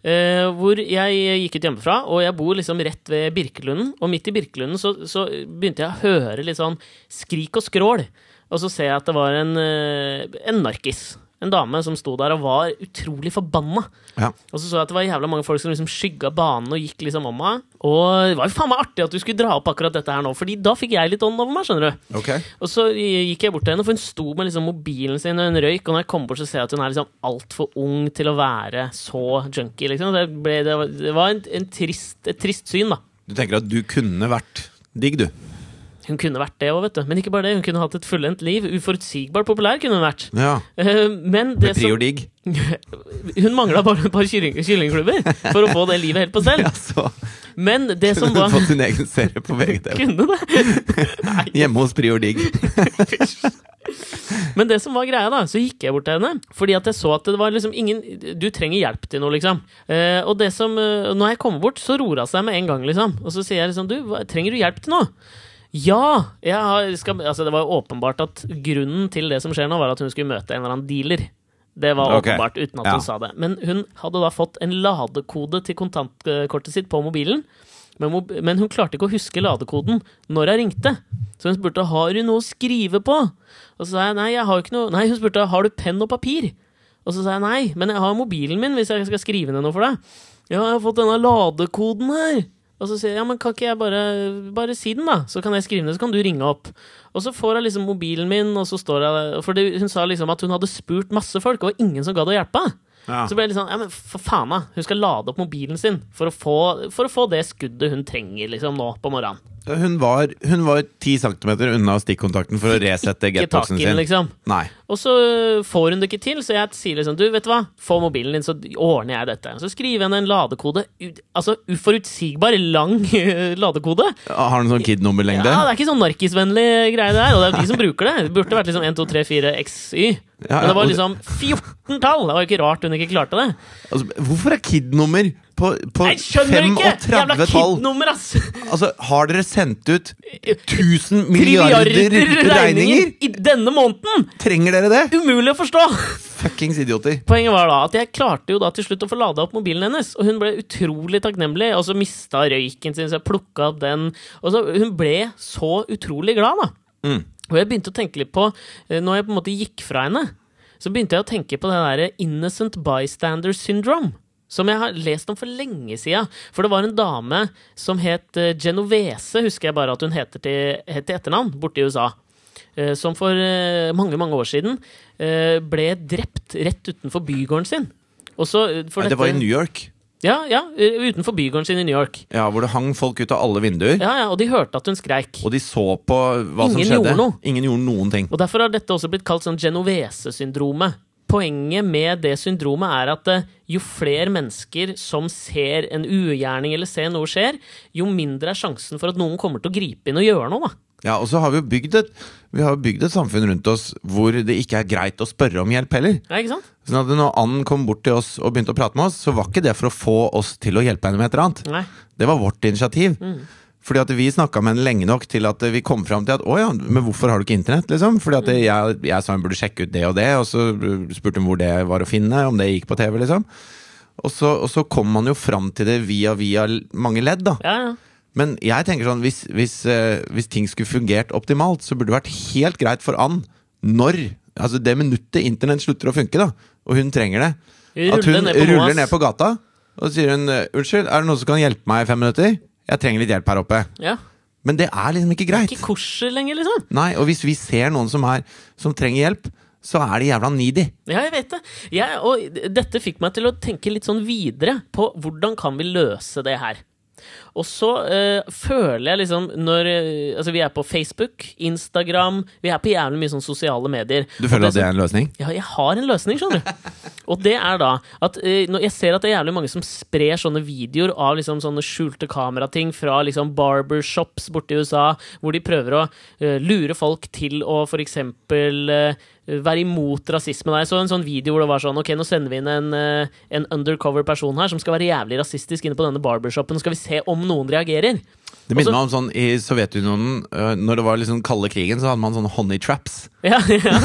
S1: Eh, hvor jeg gikk ut hjemmefra, og jeg bor liksom rett ved Birkelunden. Og midt i Birkelunden så, så begynte jeg å høre litt sånn skrik og skrål. og så ser jeg at det var en, eh, en narkis. En dame som sto der og var utrolig forbanna.
S2: Ja.
S1: Og så så jeg at det var jævla mange folk som liksom skygga banen og gikk liksom om meg. Og det var jo faen meg artig at du skulle dra opp akkurat dette her nå, Fordi da fikk jeg litt ånd over meg, skjønner du.
S2: Ok.
S1: Og så gikk jeg bort til henne, for hun sto med liksom mobilen sin og en røyk. Og når jeg kom bort, så ser jeg at hun er liksom altfor ung til å være så junkie. Liksom. Det, ble, det var, det var en, en trist, et trist syn, da.
S2: Du tenker at du kunne vært digg, du?
S1: Hun kunne vært det òg, vet du. Men ikke bare det. Hun kunne hatt et fullendt liv. Uforutsigbart populær kunne hun vært.
S2: Ja.
S1: Eh, Men det som? Hun mangla bare et par kylling, kyllingklubber for å få det livet helt på stell.
S2: Ja, så
S1: Men det som var
S2: du fått sin egen serie på VGTV.
S1: Kunne det?
S2: Hjemme hos Prior Digg.
S1: Men det som var greia, da, så gikk jeg bort til henne. Fordi at jeg så at det var liksom ingen Du trenger hjelp til noe, liksom. Eh, og det som eh, Når jeg kommer bort, så roer hun seg med en gang, liksom. Og så sier jeg liksom Du, trenger du hjelp til noe? Ja! Skal, altså det var åpenbart at grunnen til det som skjer nå, var at hun skulle møte en eller annen dealer. Det var åpenbart, uten at
S2: Ja.
S1: hun sa det. Men hun hadde da fått en ladekode til kontantkortet sitt på mobilen. Men, mob men hun klarte ikke å huske ladekoden når jeg ringte. Så hun spurte har du noe å skrive på. Og så sa jeg nei, jeg har ikke noe Nei, hun spurte har du penn og papir. Og så sa jeg nei, men jeg har mobilen min hvis jeg skal skrive ned noe for deg. Ja, jeg har fått denne ladekoden her. Og så sier jeg ja, men kan ikke jeg bare, bare si den, da? Så kan jeg skrive ned, så kan du ringe opp. Og så får jeg liksom mobilen min, og så står jeg For det, hun sa liksom at hun hadde spurt masse folk, og ingen som gadd å hjelpe.
S2: Ja.
S1: Så ble jeg litt sånn, ja, men for faen da, hun skal lade opp mobilen sin for å få, for å få det skuddet hun trenger liksom nå på morgenen.
S2: Hun var, hun var 10 cm unna stikkontakten for å resette getboxen sin.
S1: liksom.
S2: Nei.
S1: Og så får hun det ikke til, så jeg sier liksom, du, vet du hva, få mobilen din, så ordner jeg dette. Så skriver henne en ladekode, altså uforutsigbar lang ladekode.
S2: Har den sånn
S1: Ja,
S2: KID-nummerlengde?
S1: det er ikke sånn narkisvennlig greie det her, og det er de som bruker det. Det burde vært liksom 1, 2, 3, 4, XY.
S2: Ja,
S1: Men det var liksom 14 tall! Det var jo ikke rart hun ikke klarte det.
S2: Altså, hvorfor er KID-nummer på, på
S1: Jeg skjønner ikke!
S2: 35
S1: Jævla
S2: tall?
S1: Ass!
S2: Altså, har dere sendt ut 1000 milliarder regninger?
S1: i denne måneden!
S2: Trenger dere det?
S1: Umulig å forstå!
S2: Fuckings idioter.
S1: Poenget var da at jeg klarte jo da til slutt å få lada opp mobilen hennes, og hun ble utrolig takknemlig, og så mista røyken sin, så jeg plukka opp den, og så hun ble så utrolig glad, da.
S2: Mm.
S1: Og jeg begynte å tenke litt på, eh, når jeg på en måte gikk fra henne, så begynte jeg å tenke på det derre innocent bystander syndrome. Som jeg har lest om for lenge sida. For det var en dame som het eh, Genovese, husker jeg bare at hun heter til, het til etternavn, borte i USA. eh, Som for eh, mange, mange år siden ble drept rett utenfor bygården sin. Også, for
S2: Nei, det var i New York.
S1: Ja, ja, utenfor bygården sin i New York.
S2: Ja, Hvor det hang folk ut av alle vinduer.
S1: Ja, ja, Og de hørte at hun skreik.
S2: Og de så på hva som
S1: Ingen
S2: skjedde.
S1: gjorde noe.
S2: Ingen gjorde noen ting.
S1: Og Derfor har dette også blitt kalt sånn Genovese-syndromet. Poenget med det syndromet er at eh, jo flere mennesker som ser en ugjerning eller ser noe skjer, jo mindre er sjansen for at noen kommer til å gripe inn og gjøre noe. da.
S2: Ja, Og så har vi jo bygd et, vi har bygd et samfunn rundt oss hvor det ikke er greit å spørre om hjelp heller.
S1: Ja, ikke sant?
S2: Sånn at Når Ann kom bort til oss og begynte å prate med oss, så var ikke det for å få oss til å hjelpe henne med et eller annet.
S1: Nei.
S2: Det var vårt initiativ.
S1: Mm.
S2: Fordi at vi snakka med henne lenge nok til at vi kom fram til at å ja, men hvorfor har du ikke internett? liksom? Fordi at
S1: Mm.
S2: jeg, jeg sa hun burde sjekke ut det og det, og så spurte hun hvor det var å finne, om det gikk på TV, liksom. Og så, og så kom man jo fram til det via via mange ledd, da.
S1: Ja, ja.
S2: Men jeg tenker sånn, hvis, hvis, eh, hvis ting skulle fungert optimalt, så burde det vært helt greit for Ann når Altså det minuttet internett slutter å funke, da, og hun trenger det. At hun
S1: ned
S2: ruller ned på gata, og så sier hun 'Unnskyld, er det noen som kan hjelpe meg i fem minutter?' 'Jeg trenger litt hjelp her oppe'.
S1: Ja.
S2: Men det er liksom ikke greit.
S1: Ikke korset lenger, liksom.
S2: Nei, og hvis vi ser noen som, er, som trenger hjelp, så er de jævla needy.
S1: Ja, jeg vet det. Jeg, og dette fikk meg til å tenke litt sånn videre på hvordan kan vi løse det her. Og så eh, føler jeg liksom når eh, Altså, vi er på Facebook, Instagram Vi er på jævlig mye sånn sosiale medier.
S2: Du
S1: føler
S2: føler at det er en løsning?
S1: Ja, jeg har en løsning, skjønner du. Og det er da at eh, når jeg ser at det er jævlig mange som sprer sånne videoer av liksom sånne skjulte kamerating fra liksom barbershops borte i USA, hvor de prøver å lure folk til å for eksempel være imot rasisme. Jeg så en sånn video hvor det var sånn Ok, nå sender vi inn en, eh, en undercover person her som skal være jævlig rasistisk inne på denne barbershopen. Nå skal vi se om noen reagerer.
S2: Det minner meg om sånn I Sovjetunionen, øh, når det var liksom kalde krigen, så hadde man sånne honey traps.
S1: Ja, ja.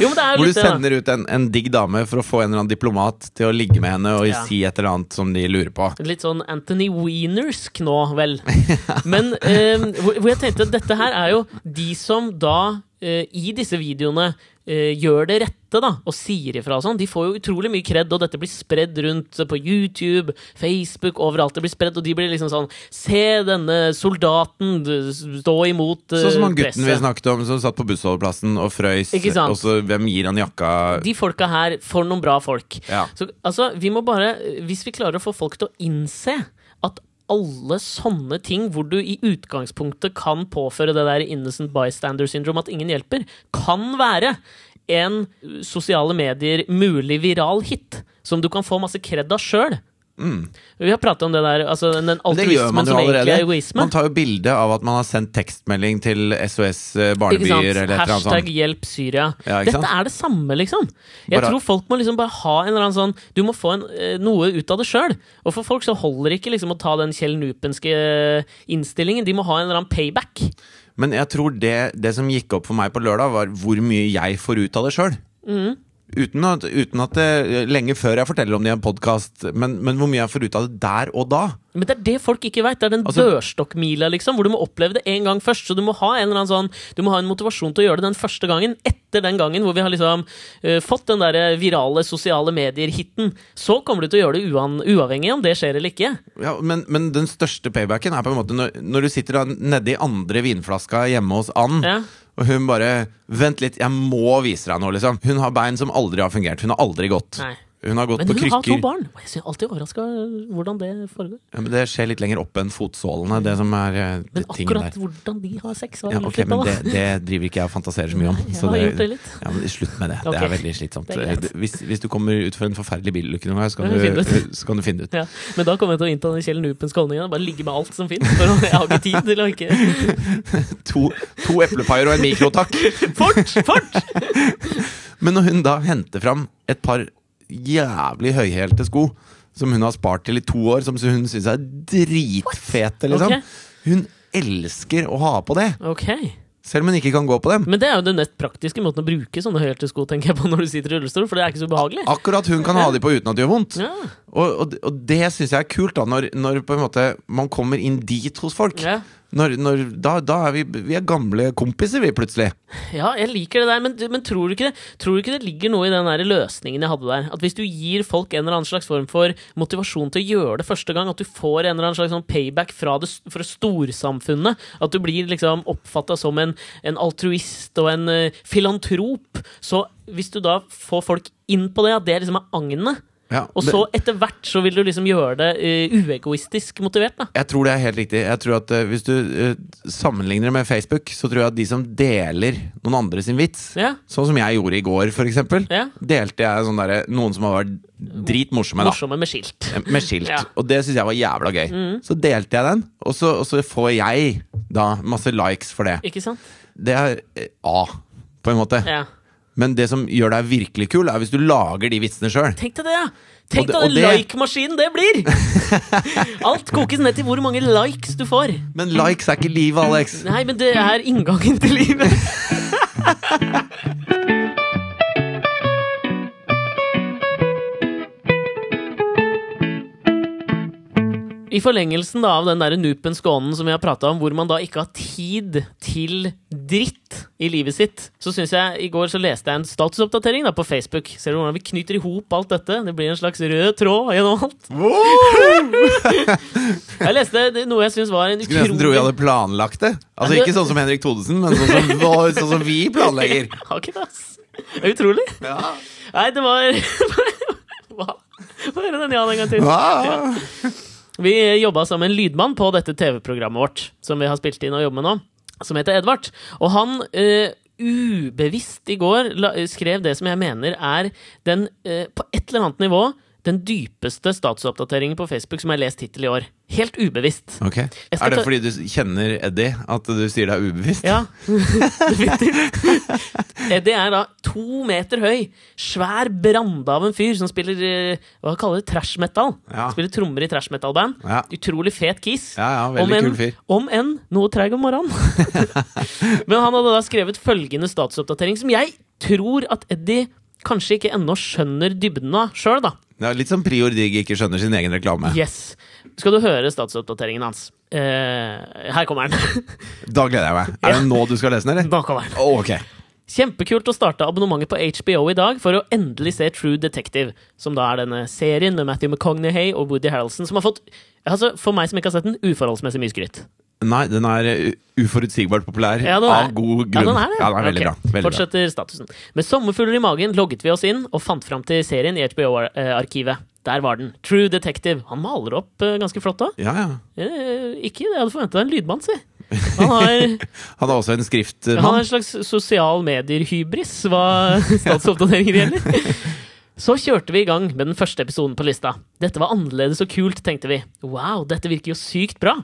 S1: Jo, er
S2: Hvor du sender ut en, en digg dame for å få en eller annen diplomat til å ligge med henne og
S1: Ja.
S2: si et eller annet som de lurer på.
S1: Litt sånn Anthony Wienersk nå, vel. Men eh, hvor, hvor jeg tenkte at dette her er jo de som da eh, i disse videoene eh, gjør det rette, da, og sier ifra og sånn. De får jo utrolig mye kred, og dette blir spredd rundt på YouTube, Facebook, overalt. Det blir spredd, og de blir liksom sånn Se denne soldaten stå imot eh,
S2: Sånn som han gutten vi snakket om som satt på bussholdeplassen og frøys. Og så hvem gir han jakka
S1: De folka her får noen bra folk.
S2: Ja.
S1: Så altså, vi må bare Hvis vi klarer å få folk til å innse at alle sånne ting hvor du i utgangspunktet kan påføre det der innocent bystander syndrome, at ingen hjelper, kan være en sosiale medier mulig viral hit som du kan få masse kred av sjøl. Vi har prata om det der, altså den
S2: Mm.
S1: Altruismen som egentlig er egoisme.
S2: Man tar jo bilde av at man har sendt tekstmelding til SOS eh, barnebyer eller et
S1: Hashtag 'hjelp Syria'.
S2: Ja,
S1: Dette
S2: sant?
S1: er det samme, liksom. Jeg
S2: Bare-
S1: tror folk må liksom bare ha en eller annen sånn Du må få en, eh, noe ut av det sjøl. Og for folk så holder det ikke liksom å ta den Kjell Nupenske eh, innstillingen. De må ha en eller annen payback.
S2: Men jeg tror det, det som gikk opp for meg på lørdag, var hvor mye jeg får ut av det sjøl.
S1: Mm.
S2: Uten, at, uten at det Lenge før jeg forteller om det i en podkast, men, men hvor mye jeg får ut av det der og da.
S1: Men det er det folk ikke veit. Det er den
S2: Altså-
S1: dørstokkmila, liksom, hvor du må oppleve det én gang først. Så du må ha en eller annen sånn Du må ha en motivasjon til å gjøre det den første gangen. Etter den gangen hvor vi har liksom uh, fått den der virale sosiale medier-hiten. Så kommer du til å gjøre det uavhengig om det skjer eller ikke.
S2: Ja, men, men den største paybacken er på en måte når, når du sitter nedi andre vinflaska hjemme hos Ann,
S1: Ja.
S2: Og hun bare 'Vent litt, jeg må vise deg noe', liksom. Hun har bein som aldri har fungert. Hun har aldri gått.
S1: Nei.
S2: Hun har gått
S1: Men
S2: på
S1: hun har to barn! Jeg er alltid overraska hvordan det foregår.
S2: Ja, men det skjer litt lenger oppe enn fotsålene, det som er det
S1: Men akkurat
S2: der.
S1: hvordan de har sex,
S2: Ja,
S1: okay,
S2: men det, det driver ikke jeg og fantaserer så mye om. Så
S1: det.
S2: Ja, men Slutt med det.
S1: Okay.
S2: Det er veldig slitsomt.
S1: Er.
S2: Hvis, hvis du kommer ut for en forferdelig bilulykke noen gang, så kan, du, så kan du finne ut.
S1: Ja. Men da kommer jeg til å innta den Kjell Nupenske holdninga. Bare ligge med alt som. For jeg har ikke tid til å ikke
S2: To, to eplepaier og en mikro, takk!
S1: Fort! Fort!
S2: Men når hun da henter fram et par jævlig høyhælte sko som hun har spart til i to år, som hun syns er dritfete, liksom.
S1: Okay.
S2: Hun elsker å ha på det,
S1: Okay.
S2: selv om hun ikke kan gå på dem.
S1: Men det er jo den mest praktiske måten å bruke sånne høyhælte sko tenker jeg på når du sitter i rullestol, for det er ikke så behagelig.
S2: Akkurat hun kan ha de på uten at det gjør vondt.
S1: Ja.
S2: Og, og, og det syns jeg er kult, da, når, når på en måte man kommer inn dit hos folk.
S1: Ja.
S2: Når, når, da, da er vi, vi er gamle kompiser, vi, plutselig.
S1: Ja, jeg liker det der, men, men tror, du ikke det, tror du ikke det ligger noe i den der løsningen jeg hadde der? At hvis du gir folk en eller annen slags form for motivasjon til å gjøre det første gang, at du får en eller annen slags sånn payback fra, det, fra storsamfunnet, at du blir liksom oppfatta som en, en altruist og en uh, filantrop, så hvis du da får folk inn på det, at det liksom er agnet,
S2: Ja,
S1: og så etter hvert så vil du liksom gjøre det uh, uegoistisk motivert, da.
S2: Jeg tror det er helt riktig. Jeg tror at uh, Hvis du uh, sammenligner det med Facebook, så tror jeg at de som deler noen andre sin vits,
S1: Ja,
S2: sånn som jeg gjorde i går, eksempel,
S1: ja.
S2: delte jeg sånn der, noen som har vært dritmorsomme, da.
S1: Morsomme med skilt.
S2: Med skilt.
S1: Ja. Mm.
S2: Og det syns jeg var jævla gøy. Så delte jeg den, og så, og så får jeg da masse likes for det.
S1: Ikke sant?
S2: Det er A, på en måte.
S1: Ja.
S2: Men det som gjør deg virkelig kul, er hvis du lager de vitsene sjøl.
S1: Tenk deg det, ja! Tenk deg den
S2: det-
S1: like-maskinen det blir! Alt kokes ned til hvor mange likes du får.
S2: Men likes er ikke livet, Alex.
S1: Nei, men det er inngangen til livet. I forlengelsen da av den der Nupen Skånen som vi har prata om, hvor man da ikke har tid til dritt i livet sitt, så syns jeg i går så leste jeg en statusoppdatering da på Facebook. Ser du hvordan vi knyter i hop alt dette? Det blir en slags rød tråd gjennom alt. Jeg leste noe jeg syns var en
S2: Skulle nesten tro vi hadde planlagt det. Altså Ikke sånn som Henrik Thodesen, men sånn som, sånn som vi planlegger.
S1: Har ikke det, er utrolig. Nei, det var Hva? Få høre den ja-en en gang til.
S2: Ah.
S1: Vi jobba som en lydmann på dette TV-programmet vårt, som vi har spilt inn og jobber med nå, som heter Edvard. Og han uh, ubevisst i går la, skrev det som jeg mener er den, uh, på et eller annet nivå, den dypeste statusoppdateringen på Facebook som jeg har lest hittil i år. Helt ubevisst.
S2: Ok. Er det fordi du kjenner Eddie at du sier det er ubevisst?
S1: Ja, definitivt. Eddie er da to meter høy, svær brande av en fyr som spiller eh, hva kaller det, trash metal.
S2: Ja.
S1: Spiller trommer i trash metal-band.
S2: Ja.
S1: Utrolig fet kis.
S2: Ja, ja,
S1: om en,
S2: kul fyr.
S1: Om enn noe treig om morgenen. Men han hadde da skrevet følgende statusoppdatering, som jeg tror at Eddie kanskje ikke ennå skjønner dybden av sjøl, da.
S2: Det er litt som Prior Digg ikke skjønner sin egen reklame.
S1: Yes. Skal du høre statsoppdateringen hans? Uh, her kommer den.
S2: Da gleder jeg meg. Er det nå du skal lese den, eller?
S1: Da kommer den.
S2: Oh, ok.
S1: Kjempekult å starte abonnementet på HBO i dag for å endelig se True Detective, som da er denne serien med Matthew McCognahay og Woody Harrelson, som har fått, altså for meg som ikke har sett den, uforholdsmessig mye skryt.
S2: Nei, den er uh, uforutsigbart populær
S1: Ja,
S2: av god
S1: Ja,
S2: grunn.
S1: den er det.
S2: Ja, den er veldig
S1: Ok,
S2: bra. Veldig bra.
S1: Fortsetter statusen. Med sommerfugler i magen logget vi oss inn og fant fram til serien i HBO-arkivet. Der var den. True Detective. Han maler opp eh, ganske flott òg.
S2: Ja, ja.
S1: Eh, ikke det jeg hadde forventa en lydmann, si. Han har,
S2: Han er også en
S1: han har en slags sosial medier-hybris hva statsoppdateringer gjelder. Så kjørte vi i gang med den første episoden på lista. Dette var annerledes og kult, tenkte vi. Wow, dette virker jo sykt bra.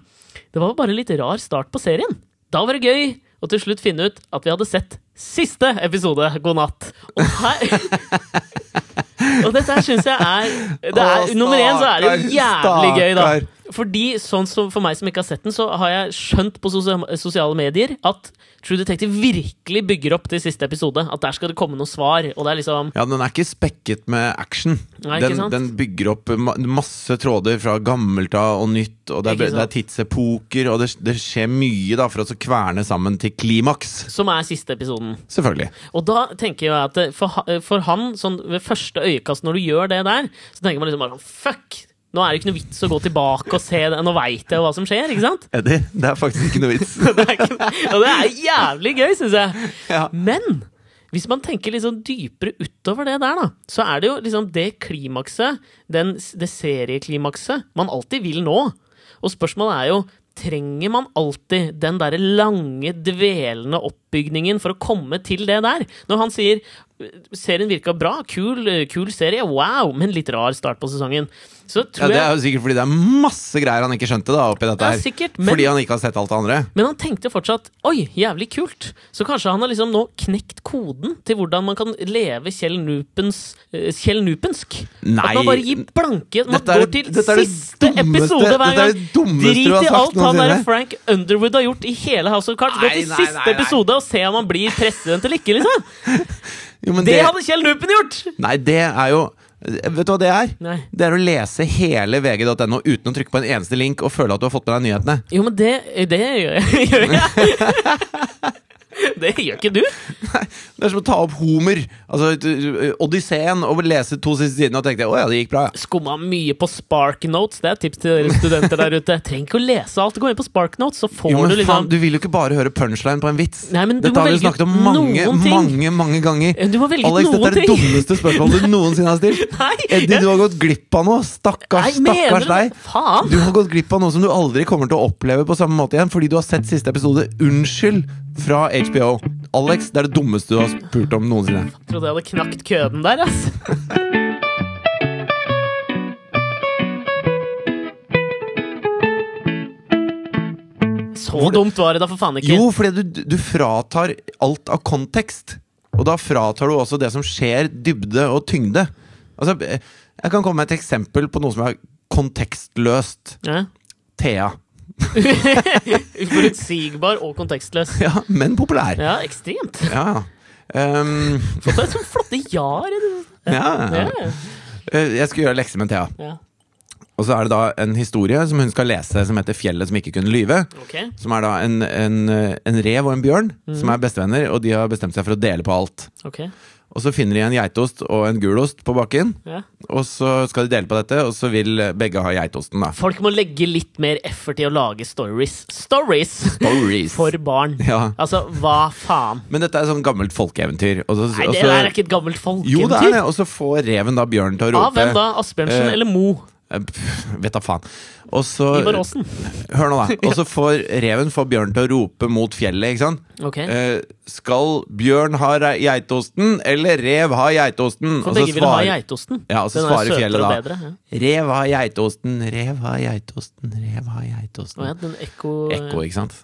S1: Det var bare en litt rar start på serien. Da var det gøy å til slutt finne ut at vi hadde sett siste episode. God natt. Og her Og dette her syns jeg er, er Nummer én så er det jævlig gøy, da. Fordi, sånn som for meg som ikke har sett den, så har jeg skjønt på sosiale medier at True Detective virkelig bygger opp til siste episode. At der skal det komme noe svar. Er liksom
S2: Ja, den er ikke spekket med action.
S1: Nei,
S2: den, den bygger opp masse tråder fra gammelt av og nytt, og det er, det er tidsepoker, og det, det skjer mye da for å kverne sammen til klimaks.
S1: Som er siste episoden.
S2: Selvfølgelig.
S1: Og da tenker jeg at eh, for, for han, sånn ved første øyekast når du gjør det der, så tenker man liksom bare sånn Fuck! Nå er det ikke noe vits å gå tilbake og se det. Nå veit jeg hva som skjer, ikke sant?
S2: Eddie, det er faktisk ikke noe vits.
S1: Det ikke, og det er jævlig gøy, syns jeg.
S2: Ja.
S1: Men hvis man tenker sånn dypere utover det der, da, så er det jo liksom det klimakset, den, det serieklimakset, man alltid vil nå. Og spørsmålet er jo Trenger man alltid den derre lange, dvelende oppbygningen for å komme til det der? Når han sier serien virka bra, kul, kul serie, wow, men litt rar start på sesongen, så
S2: Ja, det er jo sikkert fordi det er masse greier han ikke skjønte da oppi dette
S1: Ja,
S2: her.
S1: sikkert, men-
S2: Fordi han ikke har sett alt det andre.
S1: Men han tenkte fortsatt Oi, jævlig kult. Så kanskje han har liksom nå knekt koden til hvordan man kan leve Kjell Nupens eh, Kjell Nupensk.
S2: Nei.
S1: At man bare gir blanke Man går til
S2: er
S1: siste
S2: dummeste-
S1: episode hver
S2: er
S1: gang. Drit i alt han der. Frank Underwood har gjort i hele House of Cards. Gå til
S2: nei,
S1: siste
S2: nei,
S1: episode og se om han blir president eller ikke, liksom.
S2: Jo, men
S1: Det hadde Kjell Nupen gjort!
S2: Nei, det er jo Vet du hva det er?
S1: Nei.
S2: Det er å lese hele vg.no uten å trykke på en eneste link og føle at du har fått med deg nyhetene.
S1: Jo, men det, det gjør jeg. Det gjør ikke du.
S2: Det er som å ta opp Homer, altså uh, Odysseen, og lese to siste sidene og tenke å ja, det gikk bra. ja.
S1: Skumma mye på Spark Notes. Det er et tips til dere studenter der ute. Trenger ikke å lese alt. Gå inn på Spark Notes, så får
S2: Jo, men
S1: du liksom
S2: faen, du vil jo ikke bare høre punchline på en vits.
S1: Nei, men du
S2: dette
S1: må
S2: har vi snakket om mange, mange mange ganger.
S1: Du må velge
S2: Alex,
S1: noen
S2: dette er det dummeste spørsmålet du noensinne har stilt.
S1: Nei,
S2: Eddie,
S1: jeg-
S2: du har gått glipp av noe. Stakkars,
S1: Nei,
S2: stakkars deg.
S1: Faen!
S2: Du har gått glipp av noe som du aldri kommer til å oppleve på samme måte igjen, fordi du har sett siste episode. Unnskyld fra HBO. Alex, det er det dummeste du har spurt om noensinne.
S1: Jeg Trodde jeg hadde knakt køden der, ass. Så dumt var det da for faen ikke.
S2: Jo, fordi du, du fratar alt av kontekst. Og da fratar du også det som skjer, dybde og tyngde. Altså, jeg kan komme med et eksempel på noe som er kontekstløst.
S1: Ja.
S2: Thea.
S1: Uforutsigbar og kontekstløs.
S2: Ja, men populær.
S1: Ja, ekstremt.
S2: Ja. Um,
S1: Fått deg sånne flotte ja-er.
S2: ja.
S1: Ja.
S2: Eh, Jeg skal gjøre lekser med Thea.
S1: Ja.
S2: Og så er det da en historie som hun skal lese, som heter 'Fjellet som ikke kunne lyve'.
S1: Okay.
S2: Som er da en, en, en rev og en bjørn som er bestevenner, og de har bestemt seg for å dele på alt.
S1: ok.
S2: Og så finner de en geitost og en gulost på bakken,
S1: Ja.
S2: og så skal de dele på dette, og så vil begge ha geitosten, da.
S1: Folk må legge litt mer effort i å lage stories. Stories!
S2: Stories.
S1: For barn.
S2: Ja.
S1: Altså, hva faen?
S2: Men dette er sånn gammelt folkeeventyr. Også,
S1: Nei, det også, er ikke et gammelt
S2: Jo, det er det. Og så får reven da bjørnen til å rope
S1: Av hvem da? Asbjørnsen
S2: Eh,
S1: eller Mo?
S2: Eh, Vet da faen. Og så. Hør nå, da. Og så får reven får bjørnen til å rope mot fjellet, ikke sant?
S1: Ok.
S2: Eh, skal bjørn ha geitosten, eller rev ha geitosten?
S1: For begge vil ha geitosten.
S2: Ja, og så
S1: Den er
S2: svarer fjellet da.
S1: bedre, ja.
S2: Rev ha geitosten, rev ha geitosten, rev ha geitosten.
S1: Å ja, den ekko,
S2: Ekko, ikke sant?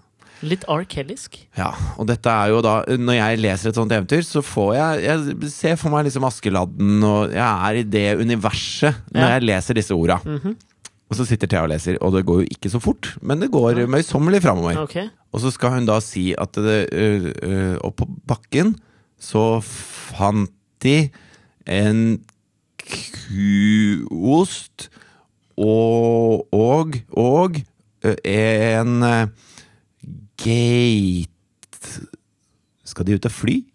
S1: Litt R. Kellysk.
S2: Ja, og dette er jo da Når jeg leser et sånt eventyr, så får jeg Jeg ser for meg liksom Askeladden, og jeg er i det universet når
S1: Ja.
S2: jeg leser disse orda.
S1: Mhm.
S2: Og så sitter Thea og leser, og det går jo ikke så fort, men det går møysommelig framover.
S1: Okay.
S2: Og så skal hun da si at det, øh, Og oppå bakken så fant de en kuost og og, og en gate Skal de ut og fly?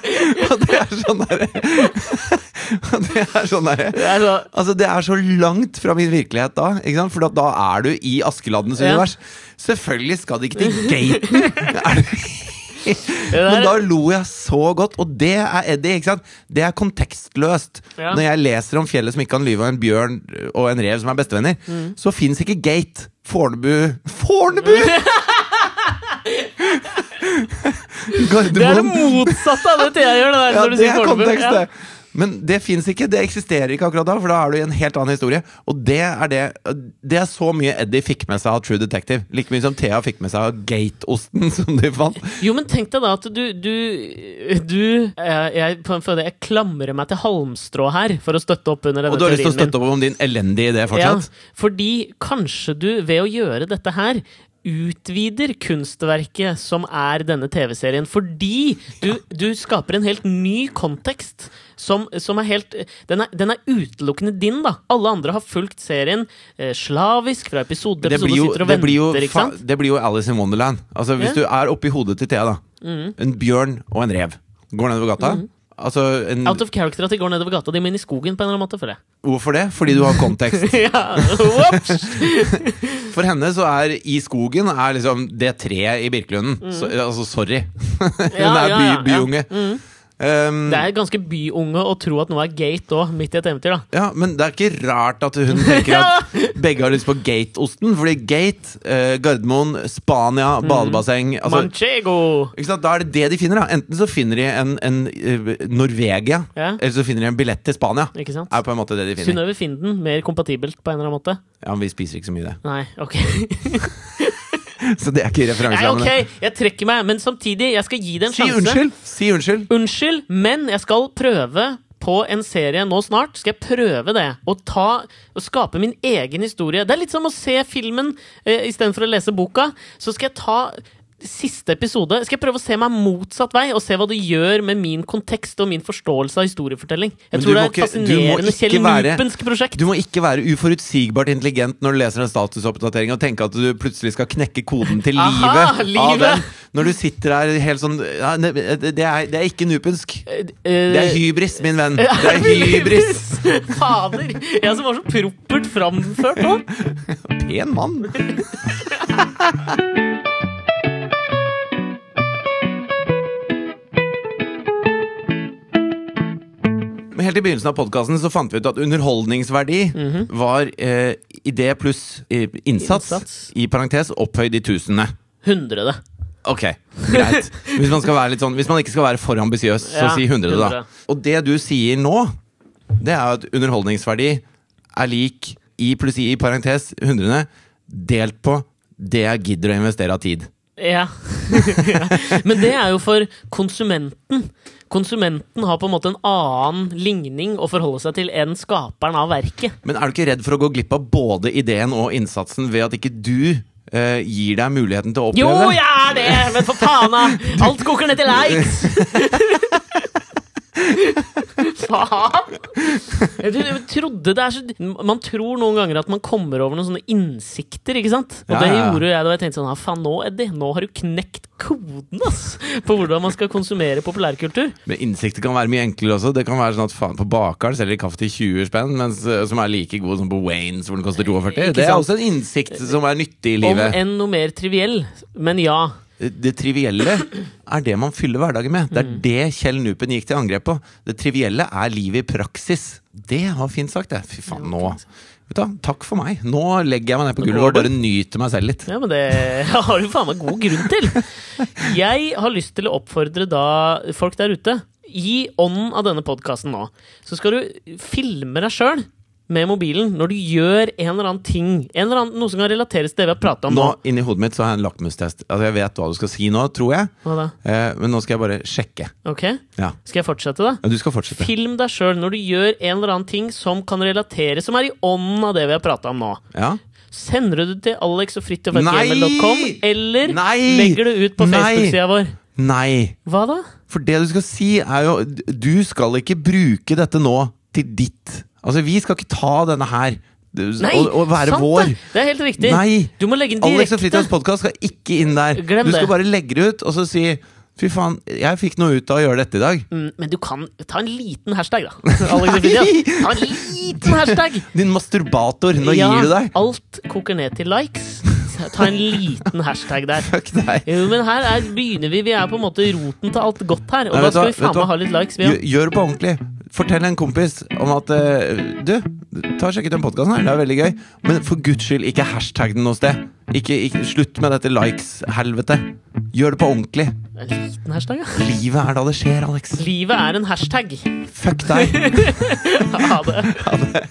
S2: Og det er sånn derre det er sånn derre
S1: er
S2: Altså, det er så langt fra min virkelighet da, ikke sant? For da er du i Askeladdens univers. Selvfølgelig skal de ikke til gaten! Er du- Men da lo jeg så godt, og det er Eddie. ikke sant? Det er kontekstløst.
S1: Ja.
S2: Når jeg leser om fjellet som ikke kan lyve, og en bjørn og en rev som er bestevenner,
S1: Mm.
S2: så fins ikke gate. Fornebu Fornebu!
S1: Det er det motsatte av det Thea gjør. Det der,
S2: Ja, det er kontekst, det. Men det fins ikke. Det eksisterer ikke akkurat da, for da er du i en helt annen historie. Og det er det Det er så mye Eddie fikk med seg av True Detective. Like mye som Thea fikk med seg av Gate-osten som de fant.
S1: Jo, men tenk deg da at du Du, du jeg, jeg, jeg klamrer meg til halmstrå her for å støtte opp under denne
S2: Og du har lyst til å støtte opp om din elendige idé fortsatt?
S1: Ja, fordi kanskje du ved å gjøre dette her utvider kunstverket som er denne TV-serien. Fordi du, du skaper en helt ny kontekst. Som, som er helt den er, den er utelukkende din, da. Alle andre har fulgt serien eh, slavisk fra episode til episode
S2: jo,
S1: sitter og
S2: det, blir jo,
S1: ikke sant?
S2: det blir jo Alice in Wonderland. Altså Hvis
S1: Ja. Mm.
S2: du er oppi hodet til Thea, da. En bjørn og en rev går nedover gata. Altså en,
S1: Out of character at de går nedover gata. De må inn i skogen på en eller annen måte, føler jeg.
S2: Hvorfor det? Fordi du har kontekst.
S1: ja!
S2: For henne så er i skogen er liksom det treet i Birkelunden. Så, altså, sorry. Hun
S1: Mm. Ja,
S2: er by,
S1: ja, ja.
S2: Um,
S1: Det er ganske byunge å tro at noe er gate òg, midt i et eventyr, da.
S2: ja, men det er ikke rart at hun tenker at begge har lyst på Gate-osten. Fordi Gate, eh, Gardermoen, Spania,
S1: Mm.
S2: badebasseng altså,
S1: Manchego!
S2: ikke sant? Da er det det de finner. da Enten så finner de en, en uh, Norvegia,
S1: Ja.
S2: eller så finner de en billett til Spania.
S1: Ikke sant?
S2: Er på en måte det de finner.
S1: Synnøve Finden, mer kompatibelt på en eller annen måte?
S2: Ja, men Vi spiser ikke så mye det.
S1: Nei, ok.
S2: Så det er ikke
S1: Nei,
S2: referanserammene.
S1: ok, jeg trekker meg, men samtidig, jeg skal gi det en
S2: Si
S1: sjanse.
S2: unnskyld! Si unnskyld!
S1: Unnskyld, men jeg skal prøve på en serie nå snart. Skal jeg prøve det? Å ta Å skape min egen historie. Det er litt som å se filmen eh, istedenfor å lese boka. Så skal jeg ta siste episode Skal jeg prøve å se meg motsatt vei og se hva det gjør med min kontekst og min forståelse av historiefortelling. Jeg
S2: Men
S1: tror det er et fascinerende Kjell Nupensk prosjekt.
S2: Du må ikke være uforutsigbart intelligent når du leser en statusoppdatering og tenke at du plutselig skal knekke koden til
S1: Aha,
S2: livet. av den. Når du sitter her helt sånn ja, det, er, det er ikke nupensk.
S1: Eh,
S2: Det er hybris, min venn. Det er hybris!
S1: Fader! Jeg som var så proppert framført nå.
S2: Pen mann. Men helt i begynnelsen av podkasten så fant vi ut at underholdningsverdi var eh, idé pluss eh, innsats,
S1: Innsats.
S2: i parentes, opphøyd i tusende.
S1: Hundrede.
S2: Ok, greit. Hvis man, skal være litt sånn, hvis man ikke skal være for ambisiøs, så
S1: Ja,
S2: si 100, da. Og det du sier nå, det er at underholdningsverdi er lik i pluss i i parentes 100 delt på det jeg gidder å investere av tid.
S1: Ja. Ja. Men det er jo for konsumenten. Konsumenten har på en måte en annen ligning å forholde seg til enn skaperen av verket.
S2: Men er du ikke redd for å gå glipp av både ideen og innsatsen ved at ikke du Uh, gir deg muligheten til å
S1: Jo,
S2: oppleve det?
S1: jeg er det! Men for faen, da! Alt koker ned til likes! faen! Jeg trodde det er så Man tror noen ganger at man kommer over noen sånne innsikter, ikke sant? Og
S2: Ja,
S1: det gjorde jeg da jeg tenkte sånn ah, Faen, nå, Eddie, nå har du knekt koden, ass! På hvordan man skal konsumere populærkultur.
S2: Men innsikter kan være mye enklere også. Det kan være sånn at faen, På bakeren selger de kaffe til 20 spenn, mens, eh, som er like god som på Waynes, hvor den koster 42. Det er også en innsikt som er nyttig i
S1: Om
S2: livet.
S1: enn noe mer triviell. Men ja.
S2: Det trivielle er det man fyller hverdagen med. Det er
S1: Mm.
S2: det Kjell Nupen gikk til angrep på. Det trivielle er livet i praksis. Det har fint sagt, det. Fy faen, nå Vet du, Takk for meg. Nå legger jeg meg ned på gulvet og bare nyter meg selv litt.
S1: Ja, men det har du faen meg god grunn til. Jeg har lyst til å oppfordre da folk der ute I ånden av denne podkasten nå, så skal du filme deg sjøl med mobilen når du gjør en eller annen ting. En eller annen, noe som kan relateres til det vi har prata om nå.
S2: Nå, Inni hodet mitt så har jeg en lakmustest. Altså, jeg vet hva du skal si nå, tror jeg.
S1: Hva da?
S2: Eh, men nå skal jeg bare sjekke.
S1: Ok,
S2: Ja.
S1: Skal jeg fortsette, da?
S2: ja du skal fortsette.
S1: Film deg sjøl når du gjør en eller annen ting som kan relatere, som er i ånden av det vi har prata om nå.
S2: Ja.
S1: Sender du det til alex og
S2: Nei!
S1: eller
S2: Nei!
S1: legger du ut på Facebook-sida vår?
S2: Nei.
S1: Hva da?
S2: For det du skal si, er jo Du skal ikke bruke dette nå til ditt. Altså, vi skal ikke ta denne her
S1: Nei,
S2: og, og være
S1: sant
S2: vår.
S1: Det. det er helt riktig.
S2: Nei!
S1: Du må legge den
S2: Alex og
S1: direkte.
S2: Podkast skal ikke inn der.
S1: Glem
S2: du skal
S1: det.
S2: bare legge det ut, og så si Fy faen, jeg fikk noe ut av å gjøre dette i dag.
S1: Mm, Men du kan ta en liten hashtag, da. Alex og. Ta en liten hashtag!
S2: Din masturbator, nå
S1: ja,
S2: gir du deg.
S1: alt koker ned til likes. Ta en liten hashtag der.
S2: Fuck deg.
S1: Jo, men her er, begynner vi. Vi er på en måte roten til alt godt her. Og
S2: Nei,
S1: da skal vi faen meg ha litt likes, vi
S2: gjør det på ordentlig. Fortell en kompis om at eh, Du, ta og sjekk ut den podkasten her. Det er veldig gøy. Men for guds skyld, ikke hashtag den noe sted. Ikke, ikke, slutt med dette likes-helvete. Gjør det på ordentlig.
S1: En liten hashtag, ja.
S2: Livet er da det skjer, Alex.
S1: Livet er en hashtag.
S2: Fuck deg.
S1: Ha det.
S2: Ha det.